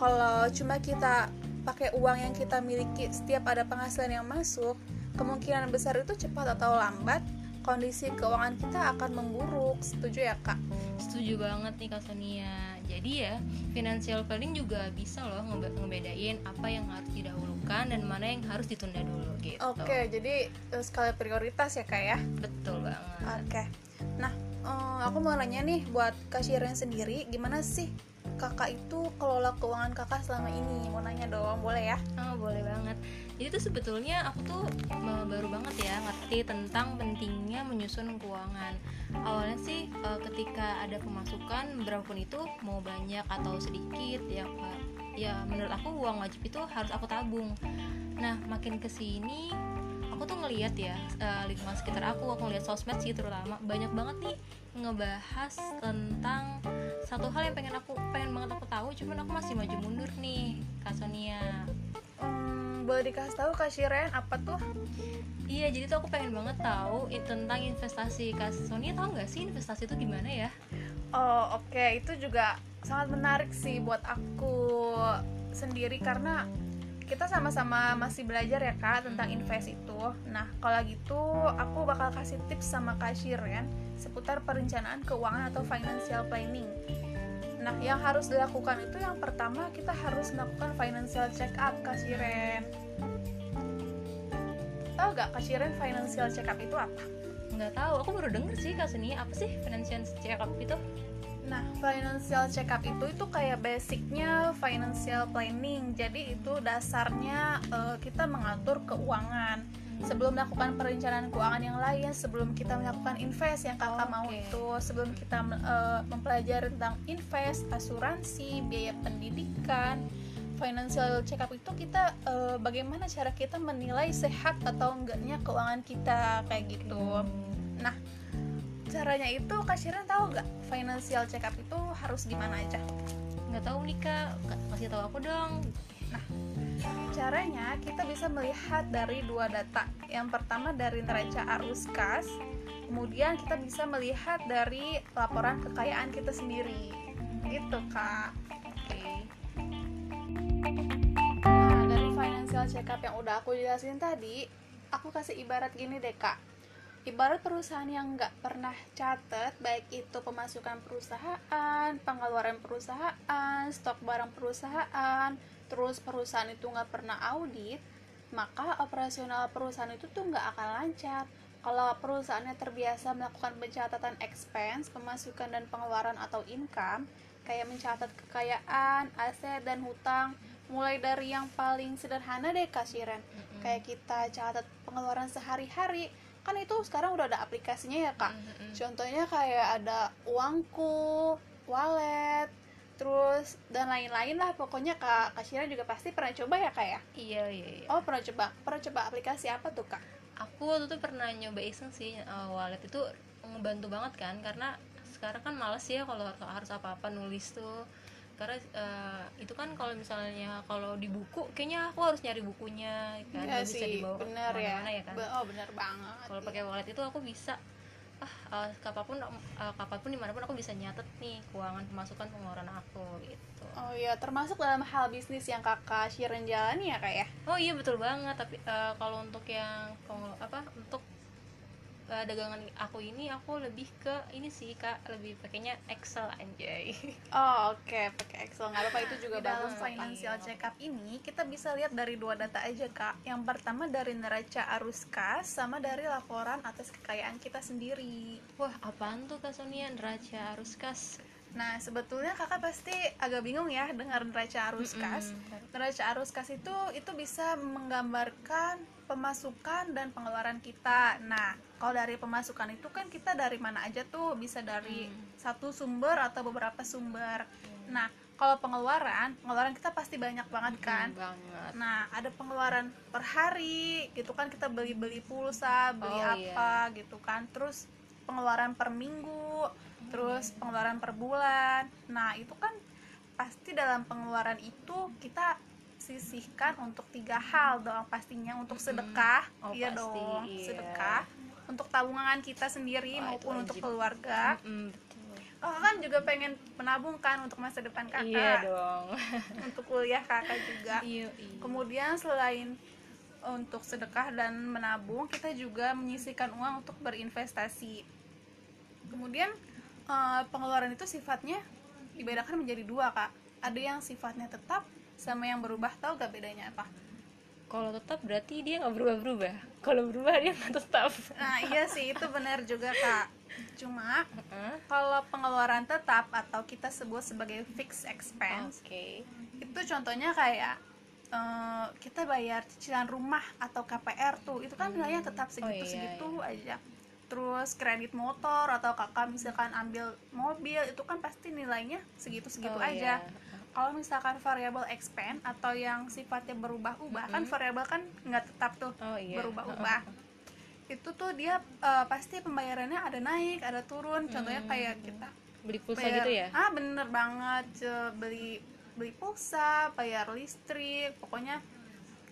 Kalau cuma kita pakai uang yang kita miliki setiap ada penghasilan yang masuk, kemungkinan besar itu cepat atau lambat kondisi keuangan kita akan memburuk. Setuju ya kak? setuju banget nih kak Sonia jadi ya financial planning juga bisa loh ngebe- ngebedain apa yang harus didahulukan dan mana yang harus ditunda dulu gitu Oke, jadi eh, skala prioritas ya kak ya. betul banget Oke. Nah, eh, aku mau nanya nih buat Kak sendiri, gimana sih kakak itu kelola keuangan kakak selama ini? Mau nanya dong, boleh ya? Oh boleh banget. Jadi tuh sebetulnya aku tuh baru banget ya ngerti tentang pentingnya menyusun keuangan. Awalnya sih eh, ketika ada pemasukan berapapun itu mau banyak atau sedikit ya ya menurut aku uang wajib itu harus aku tabung. Nah makin ke sini aku tuh ngeliat ya eh, lingkungan sekitar aku, aku ngeliat sosmed sih terutama banyak banget nih ngebahas tentang satu hal yang pengen aku pengen banget aku tahu cuman aku masih maju mundur nih Kak Sonia Hmm, boleh dikasih tahu Kak Shiren apa tuh? Iya, jadi tuh aku pengen banget tahu tentang investasi. Kak Sonia tahu nggak sih investasi itu gimana ya? Oh, oke, itu juga sangat menarik sih buat aku sendiri karena kita sama-sama masih belajar ya kak tentang invest itu. Nah, kalau gitu aku bakal kasih tips sama Kak Shiren seputar perencanaan keuangan atau financial planning. Nah, yang harus dilakukan itu yang pertama kita harus melakukan financial check up Kak Shiren. Tahu gak Kak Shiren financial check up itu apa? Nggak tahu, aku baru denger sih Kak Sonia. Apa sih financial check up itu? Nah, financial check up itu itu kayak basicnya financial planning. Jadi itu dasarnya eh, kita mengatur keuangan. Sebelum melakukan perencanaan keuangan yang lain, sebelum kita melakukan invest yang kakak mau Oke. itu, sebelum kita eh, mempelajari tentang invest, asuransi, biaya pendidikan, financial check up itu kita eh, bagaimana cara kita menilai sehat atau enggaknya keuangan kita kayak gitu. Nah, caranya itu Kak Shiren tahu nggak financial check up itu harus gimana aja? Nggak tahu nih Kak, Ka- kasih tahu aku dong. Caranya kita bisa melihat dari dua data. Yang pertama dari neraca arus kas, kemudian kita bisa melihat dari laporan kekayaan kita sendiri. Gitu kak. Oke. Nah dari financial check up yang udah aku jelasin tadi, aku kasih ibarat gini deh kak. Ibarat perusahaan yang nggak pernah catat, baik itu pemasukan perusahaan, pengeluaran perusahaan, stok barang perusahaan, terus perusahaan itu nggak pernah audit, maka operasional perusahaan itu tuh nggak akan lancar. Kalau perusahaannya terbiasa melakukan pencatatan expense, pemasukan dan pengeluaran atau income, kayak mencatat kekayaan, aset dan hutang, mulai dari yang paling sederhana deh Kak Shiren. Mm-mm. Kayak kita catat pengeluaran sehari-hari, kan itu sekarang udah ada aplikasinya ya Kak. Mm-mm. Contohnya kayak ada uangku, wallet, terus dan lain-lain lah pokoknya Kak Shiren juga pasti pernah coba ya Kak ya? Iya iya. iya. Oh pernah coba, pernah coba aplikasi apa tuh Kak? Aku waktu itu pernah nyoba iseng sih eh, wallet itu ngebantu banget kan karena sekarang kan males ya kalau harus apa-apa nulis tuh karena eh, itu kan kalau misalnya kalau di buku kayaknya aku harus nyari bukunya kan Iya nggak bisa dibawa bener ya. ke mana-mana ya kan Oh bener banget. kalau pakai wallet itu aku bisa ah eh, kapan pun eh, kapan pun di mana pun aku bisa nyatet nih keuangan pemasukan pengeluaran aku gitu Oh iya, termasuk dalam hal bisnis yang kakak Shiren jalani ya kak ya? oh iya betul banget tapi eh, kalau untuk yang apa untuk eh, dagangan aku ini aku lebih ke ini sih kak lebih pakainya Excel anjay [laughs] Oh oke, pakai Excel nggak apa-apa itu juga Di dalam, bagus. Financial check up ini kita bisa lihat dari dua data aja kak. Yang pertama dari neraca arus kas sama dari laporan atas kekayaan kita sendiri. wah apaan tuh kak Sonia neraca arus kas Nah sebetulnya kakak pasti agak bingung ya dengar neraca arus kas. Mm-mm. Neraca arus kas itu itu bisa menggambarkan pemasukan dan pengeluaran kita. Nah, kalau dari pemasukan itu kan kita dari mana aja tuh bisa dari Hmm. satu sumber atau beberapa sumber. Nah, kalau pengeluaran pengeluaran kita pasti banyak banget kan banget Nah, ada pengeluaran per hari, gitu kan kita beli-beli pulsa, beli Oh, apa, gitu kan. Terus pengeluaran per minggu, terus pengeluaran per bulan. Nah, itu kan pasti dalam pengeluaran itu kita sisihkan untuk tiga hal dong pastinya untuk sedekah, Oh, iya pasti, dong, iya. sedekah. Untuk tabungan kita sendiri itu maupun untuk wajib. keluarga. Mm, betul. Oh, kan juga pengen menabung kan untuk masa depan kakak, iya dong [laughs] untuk kuliah kakak juga. iya iya Kemudian selain untuk sedekah dan menabung, kita juga menyisihkan uang untuk berinvestasi. Kemudian eh, pengeluaran itu sifatnya dibedakan menjadi dua kak. Ada yang sifatnya tetap sama yang berubah. Tahu gak bedanya apa? kalau tetap berarti dia nggak berubah-berubah kalau berubah dia nggak tetap Nah iya sih itu benar juga kak. Cuma Heeh. kalau pengeluaran tetap atau kita sebut sebagai fixed expense oke itu contohnya kayak eh, kita bayar cicilan rumah atau KPR tuh itu kan nilainya tetap Oh, segitu iya, segitu aja terus kredit motor atau kakak misalkan ambil mobil itu kan pasti nilainya segitu segitu Oh, aja iya. kalau misalkan variable expense atau yang sifatnya berubah-ubah kan Mm-mm. variabel kan nggak tetap tuh oh iya berubah-ubah itu tuh dia eh, pasti pembayarannya ada naik ada turun contohnya Hmm. kayak kita beli pulsa bayar- gitu ya ah bener banget beli beli pulsa bayar listrik pokoknya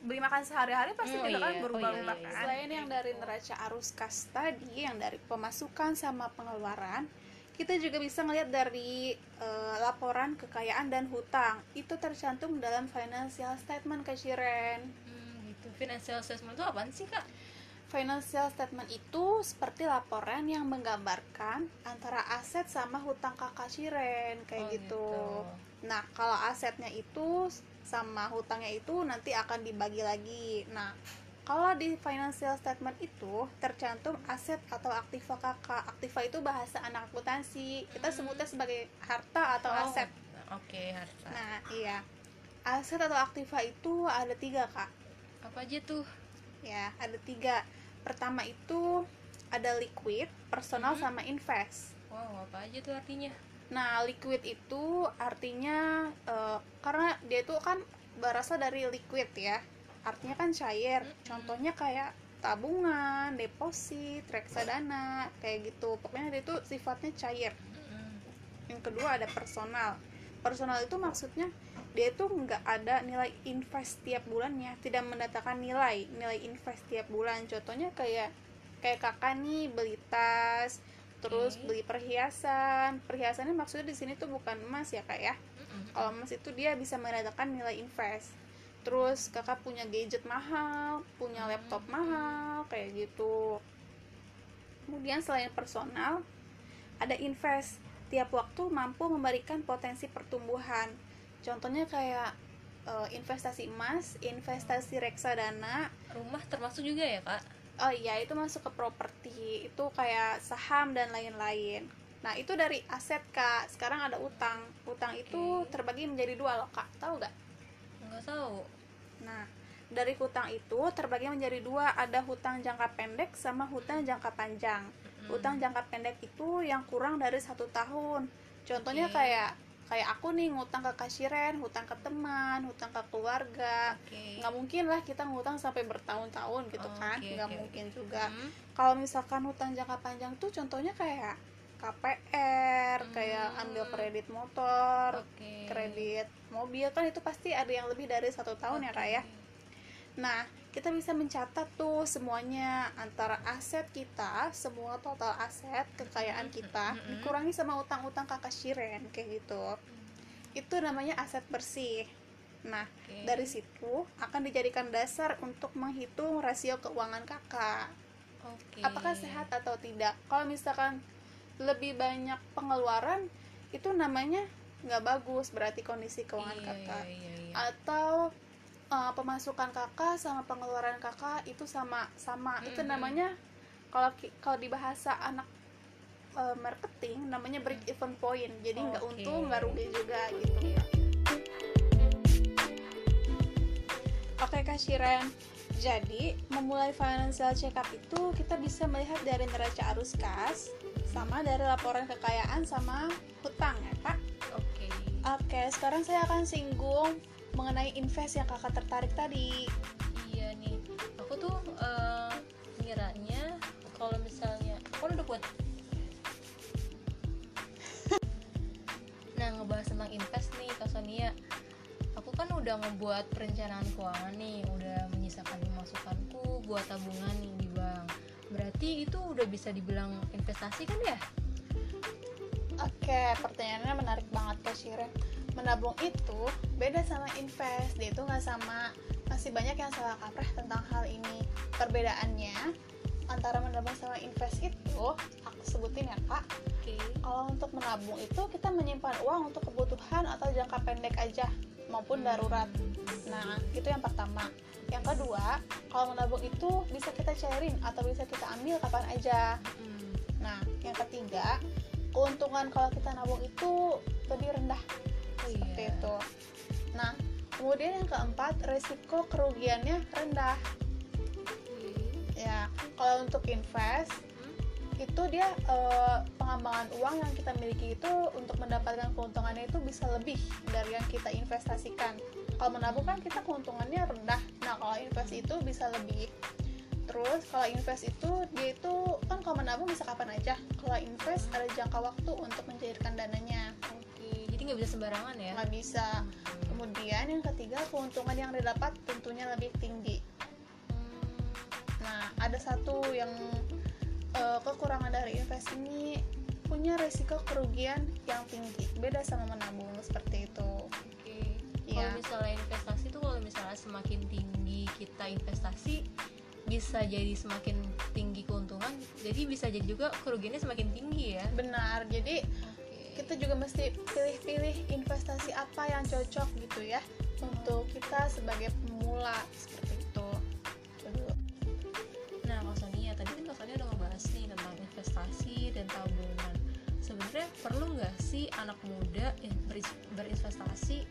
beli makan sehari-hari pasti Oh, juga kan iya. Oh, berubah-ubah iya, iya. kan selain yang dari neraca arus kas tadi yang dari pemasukan sama pengeluaran kita juga bisa ngelihat dari eh, laporan kekayaan dan hutang itu tercantum dalam financial statement Shiren Hmm, gitu financial assessment itu apaan sih kak Financial statement itu seperti laporan yang menggambarkan antara aset sama hutang kakak Shiren kayak Oh, gitu. Nah, kalau asetnya itu sama hutangnya itu nanti akan dibagi lagi. Nah, kalau di financial statement itu tercantum aset atau aktiva kakak. Aktiva itu bahasa anak akuntansi. Kita sebutnya sebagai harta atau Oh, aset. oke harta Nah, iya. Aset atau aktiva itu ada tiga kak. apa aja tuh Ya, ada tiga. Pertama itu ada liquid, personal Mhm. sama invest. wow apa aja tuh artinya Nah, liquid itu artinya eh, karena dia itu kan berasal dari liquid ya. Artinya kan cair. Contohnya kayak tabungan, deposit, reksadana, kayak gitu. Pokoknya dia itu sifatnya cair. Yang kedua ada personal. Personal itu maksudnya dia itu nggak ada nilai invest tiap bulannya, tidak mendatangkan nilai nilai invest tiap bulan. Contohnya kayak kayak kakak nih beli tas, terus Oke. beli perhiasan. Perhiasannya maksudnya di sini tuh bukan emas ya kak ya. Mm-mm. Kalau emas itu dia bisa mendatangkan nilai invest. Terus kakak punya gadget mahal, punya laptop mahal, kayak gitu. Kemudian selain personal, ada invest. Tiap waktu mampu memberikan potensi pertumbuhan. Contohnya kayak eh, investasi emas, investasi reksadana. rumah termasuk juga ya kak Oh iya, itu masuk ke properti. Itu kayak saham dan lain-lain. Nah, itu dari aset, Kak. Sekarang ada utang. Utang itu Oke. terbagi menjadi dua loh, Kak. Tahu gak? nggak tahu Nah, dari hutang itu terbagi menjadi dua, ada hutang jangka pendek sama hutang jangka panjang. Mm-mm. Hutang jangka pendek itu yang kurang dari satu tahun. Contohnya Oke. kayak kayak aku nih ngutang ke kasiren, hutang ke teman, hutang ke keluarga. oke Nggak mungkin lah kita ngutang sampai bertahun-tahun gitu Oh, kan, nggak oke, mungkin juga. Mm. Kalau misalkan hutang jangka panjang tuh contohnya kayak KPR, kayak Hmm. ambil kredit motor, oke kredit mobil kan itu pasti ada yang lebih dari satu tahun ya Oke. Nah, kita bisa mencatat tuh semuanya antara aset kita, semua total aset kekayaan kita dikurangi sama utang-utang kakak Shiren kayak gitu. Itu namanya aset bersih. Nah, Oke. dari situ akan dijadikan dasar untuk menghitung rasio keuangan kakak. Oke. Apakah sehat atau tidak? Kalau misalkan lebih banyak pengeluaran, itu namanya nggak bagus berarti kondisi keuangan Iya, kakak iya, iya, iya. atau uh, pemasukan kakak sama pengeluaran kakak itu sama sama. Itu Mm-mm. namanya kalau kalau di bahasa anak uh, marketing namanya break even point. Jadi nggak Oke. untung nggak rugi juga gitu. Oke kak Shiren. Jadi memulai financial check up itu kita bisa melihat dari neraca arus kas sama dari laporan kekayaan sama hutang ya kak? Oke. Oke, sekarang saya akan singgung mengenai invest yang kakak tertarik tadi. iya nih aku tuh eh, ngiranya kalau misalnya aku kan udah buat [laughs] nah ngebahas tentang invest nih Kak Sonia aku kan udah ngebuat perencanaan keuangan nih udah menyisakan pemasukanku buat tabungan nih di bank berarti itu udah bisa dibilang investasi kan ya Oke, pertanyaannya menarik banget Kak Shiren. Menabung itu beda sama invest, dia itu nggak sama. Masih banyak yang salah kaprah tentang hal ini. Perbedaannya antara menabung sama invest itu, aku sebutin ya kak. oke Kalau untuk menabung itu kita menyimpan uang untuk kebutuhan atau jangka pendek aja maupun darurat. Nah, itu yang pertama. Yang kedua, kalau menabung itu bisa kita cairin atau bisa kita ambil kapan aja. Hmm, Nah, yang ketiga, keuntungan kalau kita nabung itu lebih rendah seperti iya. itu. Nah, kemudian yang keempat, resiko kerugiannya rendah. Oke. Ya, kalau untuk invest Hmm, itu dia eh, pengembangan uang yang kita miliki itu untuk mendapatkan keuntungannya itu bisa lebih dari yang kita investasikan. Kalau menabung kan kita keuntungannya rendah. Nah, kalau invest itu bisa lebih. Terus kalau invest itu dia itu kan kalau menabung bisa kapan aja. Kalau invest ada jangka waktu untuk mencairkan dananya. Nggak bisa sembarangan ya Nggak bisa. Kemudian yang ketiga keuntungan yang didapat tentunya lebih tinggi. Hmm, Nah, ada satu yang eh, kekurangan dari invest ini punya resiko kerugian yang tinggi. Beda sama menabung seperti itu. Oke. Iya. Kalau misalnya investasi tuh kalau misalnya semakin tinggi kita investasi bisa jadi semakin tinggi keuntungan, jadi bisa jadi juga kerugiannya semakin tinggi ya. Benar. Jadi. Kita juga mesti pilih-pilih investasi apa yang cocok gitu ya untuk kita sebagai pemula seperti itu. Nah, Kak Sonia tadi kan Kak Sonia udah ngebahas nih tentang investasi dan tabungan. Sebenarnya perlu nggak sih anak muda berinvestasi?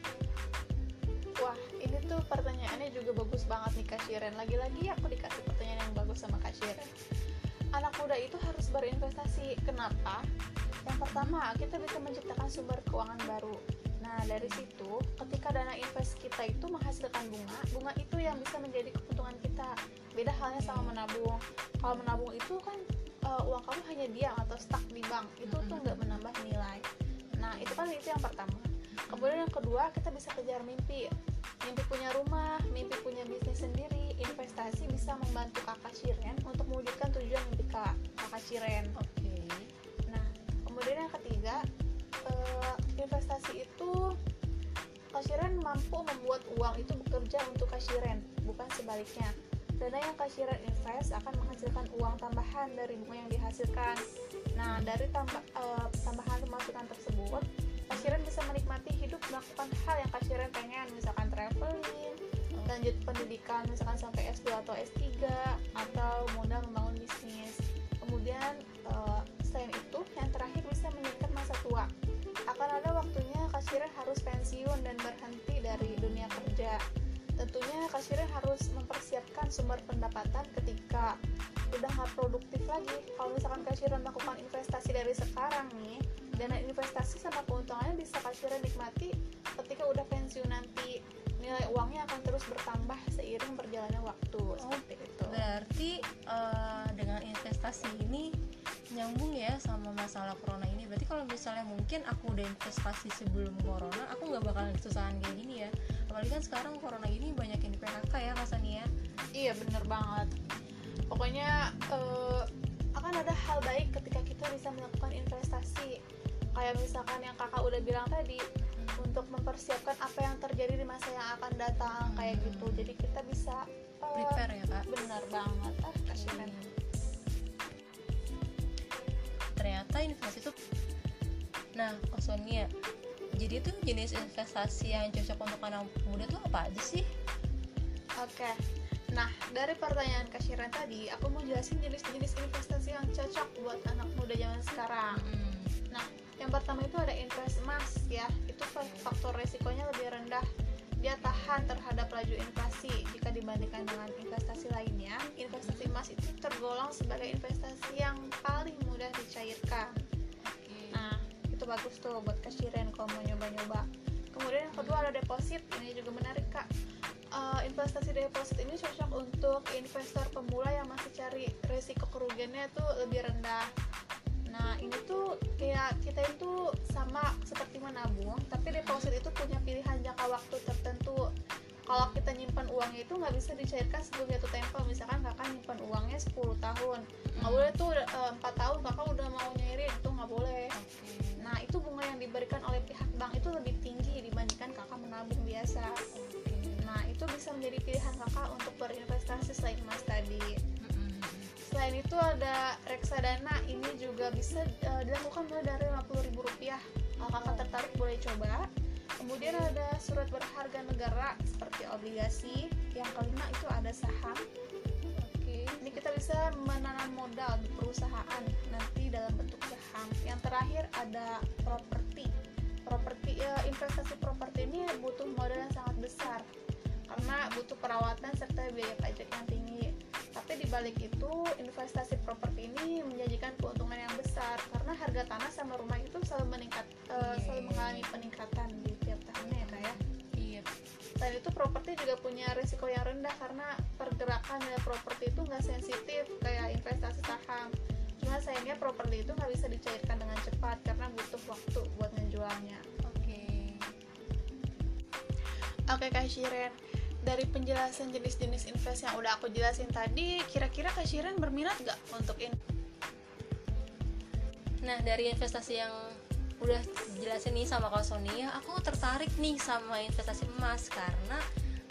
Wah, ini tuh pertanyaannya juga bagus banget nih Kak Shiren. Lagi-lagi aku dikasih pertanyaan yang bagus sama Kak Shiren. Anak muda itu harus berinvestasi. Kenapa? Yang pertama, kita bisa menciptakan sumber keuangan baru. Nah, dari situ, ketika dana invest kita itu menghasilkan bunga, bunga itu yang bisa menjadi keuntungan kita. Beda halnya sama menabung. Kalau menabung itu kan eh, uang kamu hanya diam atau stuck di bank. Itu tuh nggak menambah nilai. Nah, itu kan itu yang pertama. Kemudian yang kedua, kita bisa kejar mimpi. Mimpi punya rumah, mimpi punya bisnis sendiri, investasi bisa membantu kakak Shiren untuk mewujudkan tujuan mimpi kak, kakak Shiren. Oke. Nah, kemudian yang ketiga, eh, investasi itu Kak Shiren mampu membuat uang itu bekerja untuk Kak Shiren, bukan sebaliknya. Dana yang Kak Shiren invest akan menghasilkan uang tambahan dari bunga yang dihasilkan. Nah, dari tambah, eh, tambahan pemasukan tersebut, Kak Shiren bisa menikmati hidup melakukan hal yang Kak Shiren pengen, misalkan traveling, lanjut pendidikan misalkan sampai S2 atau S3 atau modal membangun bisnis. Kemudian eh, selain itu, yang terakhir bisa meningkat masa tua. Akan ada waktunya Kak Shiren harus pensiun dan berhenti dari dunia kerja. Tentunya Kak Shiren harus mempersiapkan sumber pendapatan ketika udah nggak produktif lagi. Kalau misalkan Kak Shiren melakukan investasi dari sekarang nih, dana investasi sama keuntungannya bisa Kak Shiren nikmati ketika udah pensiun nanti. Nilai uangnya akan terus bertambah seiring berjalannya waktu. Seperti itu. Berarti eh, dengan investasi ini nyambung ya sama masalah corona ini. Berarti kalau misalnya mungkin aku udah investasi sebelum corona, aku nggak bakalan kesusahan kayak gini ya. Apalagi kan sekarang corona ini banyak yang di PHK ya Kak Sania. Iya bener banget. Pokoknya eh, akan ada hal baik ketika kita bisa melakukan investasi. Kayak misalkan yang kakak udah bilang tadi untuk mempersiapkan apa yang terjadi di masa yang akan datang kayak Hmm. gitu. Jadi kita bisa eh, Prepare ya Kak. bener banget. Ah kasih men. Ternyata investasi itu Nah, Kak Sonia, jadi tuh jenis investasi yang cocok untuk anak muda tuh apa aja sih? Oke. Nah, dari pertanyaan Kak Shiren tadi, aku mau jelasin jenis-jenis investasi yang cocok buat anak muda zaman sekarang. Hmm. Nah, yang pertama itu ada invest emas ya. Itu fa- faktor resikonya lebih rendah. Dia tahan terhadap laju inflasi jika dibandingkan dengan investasi lainnya. Investasi emas itu tergolong sebagai investasi yang paling mudah dicairkan. Nah, itu bagus tuh buat kasiren kalau mau nyoba-nyoba kemudian yang kedua ada deposit ini juga menarik kak uh, investasi deposit ini cocok untuk investor pemula yang masih cari resiko kerugiannya tuh lebih rendah nah ini tuh kayak kita itu sama seperti menabung tapi deposit itu punya pilihan jangka waktu tertentu. Kalau kita nyimpan uangnya itu nggak bisa dicairkan sebelum jatuh tempo. Misalkan kakak nyimpan uangnya 10 tahun. Nggak boleh tuh eh, empat tahun kakak udah mau nyairin. Itu nggak boleh. Nah itu bunga yang diberikan oleh pihak bank itu lebih tinggi dibandingkan kakak menabung biasa. Nah itu bisa menjadi pilihan kakak untuk berinvestasi selain emas tadi selain itu ada reksadana ini juga bisa uh, dilakukan mulai dari ribu rupiah. Kalau kakak tertarik boleh coba. Kemudian ada surat berharga negara seperti obligasi. Yang kelima itu ada saham. Oke ini kita bisa menanam modal di perusahaan nanti dalam bentuk saham. Yang terakhir ada properti. Properti ya, investasi properti ini butuh modal yang sangat besar. Karena butuh perawatan serta biaya pajak yang tinggi tapi dibalik itu investasi properti ini menjanjikan keuntungan yang besar. Karena harga tanah sama rumah itu selalu meningkat uh, selalu mengalami peningkatan di tiap tahunnya ya kak ya? Iya. Selain itu properti juga punya risiko yang rendah karena pergerakan dari properti itu nggak sensitif kayak investasi saham. Cuma sayangnya properti itu nggak bisa dicairkan dengan cepat karena butuh waktu buat menjualnya oke. Okay. oke okay, kak Shiren dari penjelasan jenis-jenis invest yang udah aku jelasin tadi, kira-kira Kak Shiren berminat gak untuk ini? Nah, dari investasi yang udah jelasin nih sama Kak Sonia, aku tertarik nih sama investasi emas karena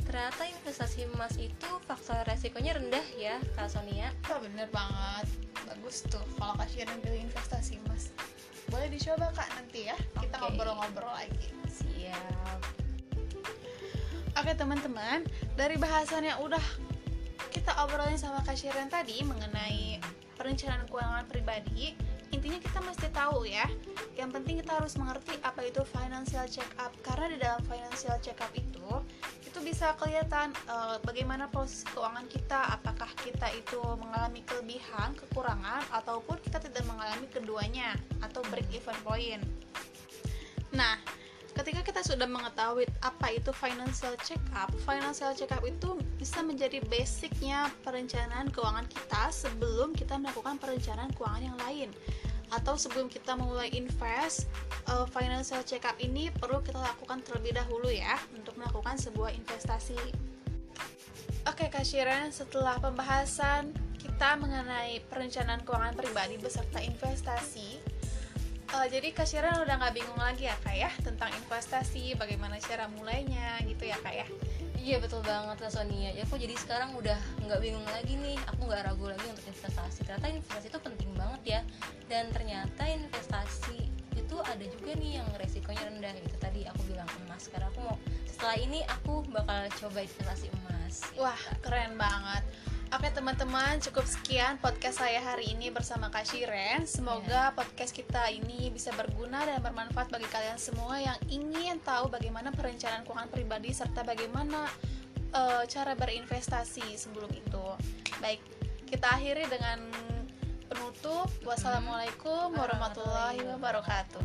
ternyata investasi emas itu faktor resikonya rendah ya Kak Sonia. Oh, bener banget. Bagus tuh kalau Kak Shiren pilih investasi emas. Boleh dicoba Kak nanti ya. Kita ngobrol-ngobrol lagi. Siap. Oke teman-teman, dari bahasan yang udah kita obrolin sama Kak tadi mengenai perencanaan keuangan pribadi, intinya kita mesti tahu ya. Yang penting kita harus mengerti apa itu financial check up karena di dalam financial check up itu itu bisa kelihatan uh, bagaimana proses keuangan kita, apakah kita itu mengalami kelebihan, kekurangan ataupun kita tidak mengalami keduanya atau break even point. Nah, ketika kita sudah mengetahui apa itu financial check up, financial check up itu bisa menjadi basicnya perencanaan keuangan kita sebelum kita melakukan perencanaan keuangan yang lain. Atau sebelum kita memulai invest uh, financial check up ini perlu kita lakukan terlebih dahulu ya untuk melakukan sebuah investasi. Oke Kak Shiren setelah pembahasan kita mengenai perencanaan keuangan pribadi beserta investasi uh, jadi Kak Sharon udah nggak bingung lagi ya kak ya tentang investasi bagaimana cara mulainya gitu ya kak ya? Iya betul banget Kak Sonia Ya aku jadi sekarang udah nggak bingung lagi nih. Aku nggak ragu lagi untuk investasi. Ternyata investasi itu penting banget ya. Dan ternyata investasi itu ada juga nih yang resikonya rendah Itu tadi aku bilang emas. Karena aku mau setelah ini aku bakal coba investasi emas Wah keren banget Oke teman-teman, cukup sekian podcast saya hari ini bersama Kak Shiren. Semoga yeah. podcast kita ini bisa berguna dan bermanfaat bagi kalian semua yang ingin tahu bagaimana perencanaan keuangan pribadi serta bagaimana uh, cara berinvestasi sebelum itu. Baik, kita akhiri dengan penutup. Wassalamualaikum warahmatullahi wabarakatuh.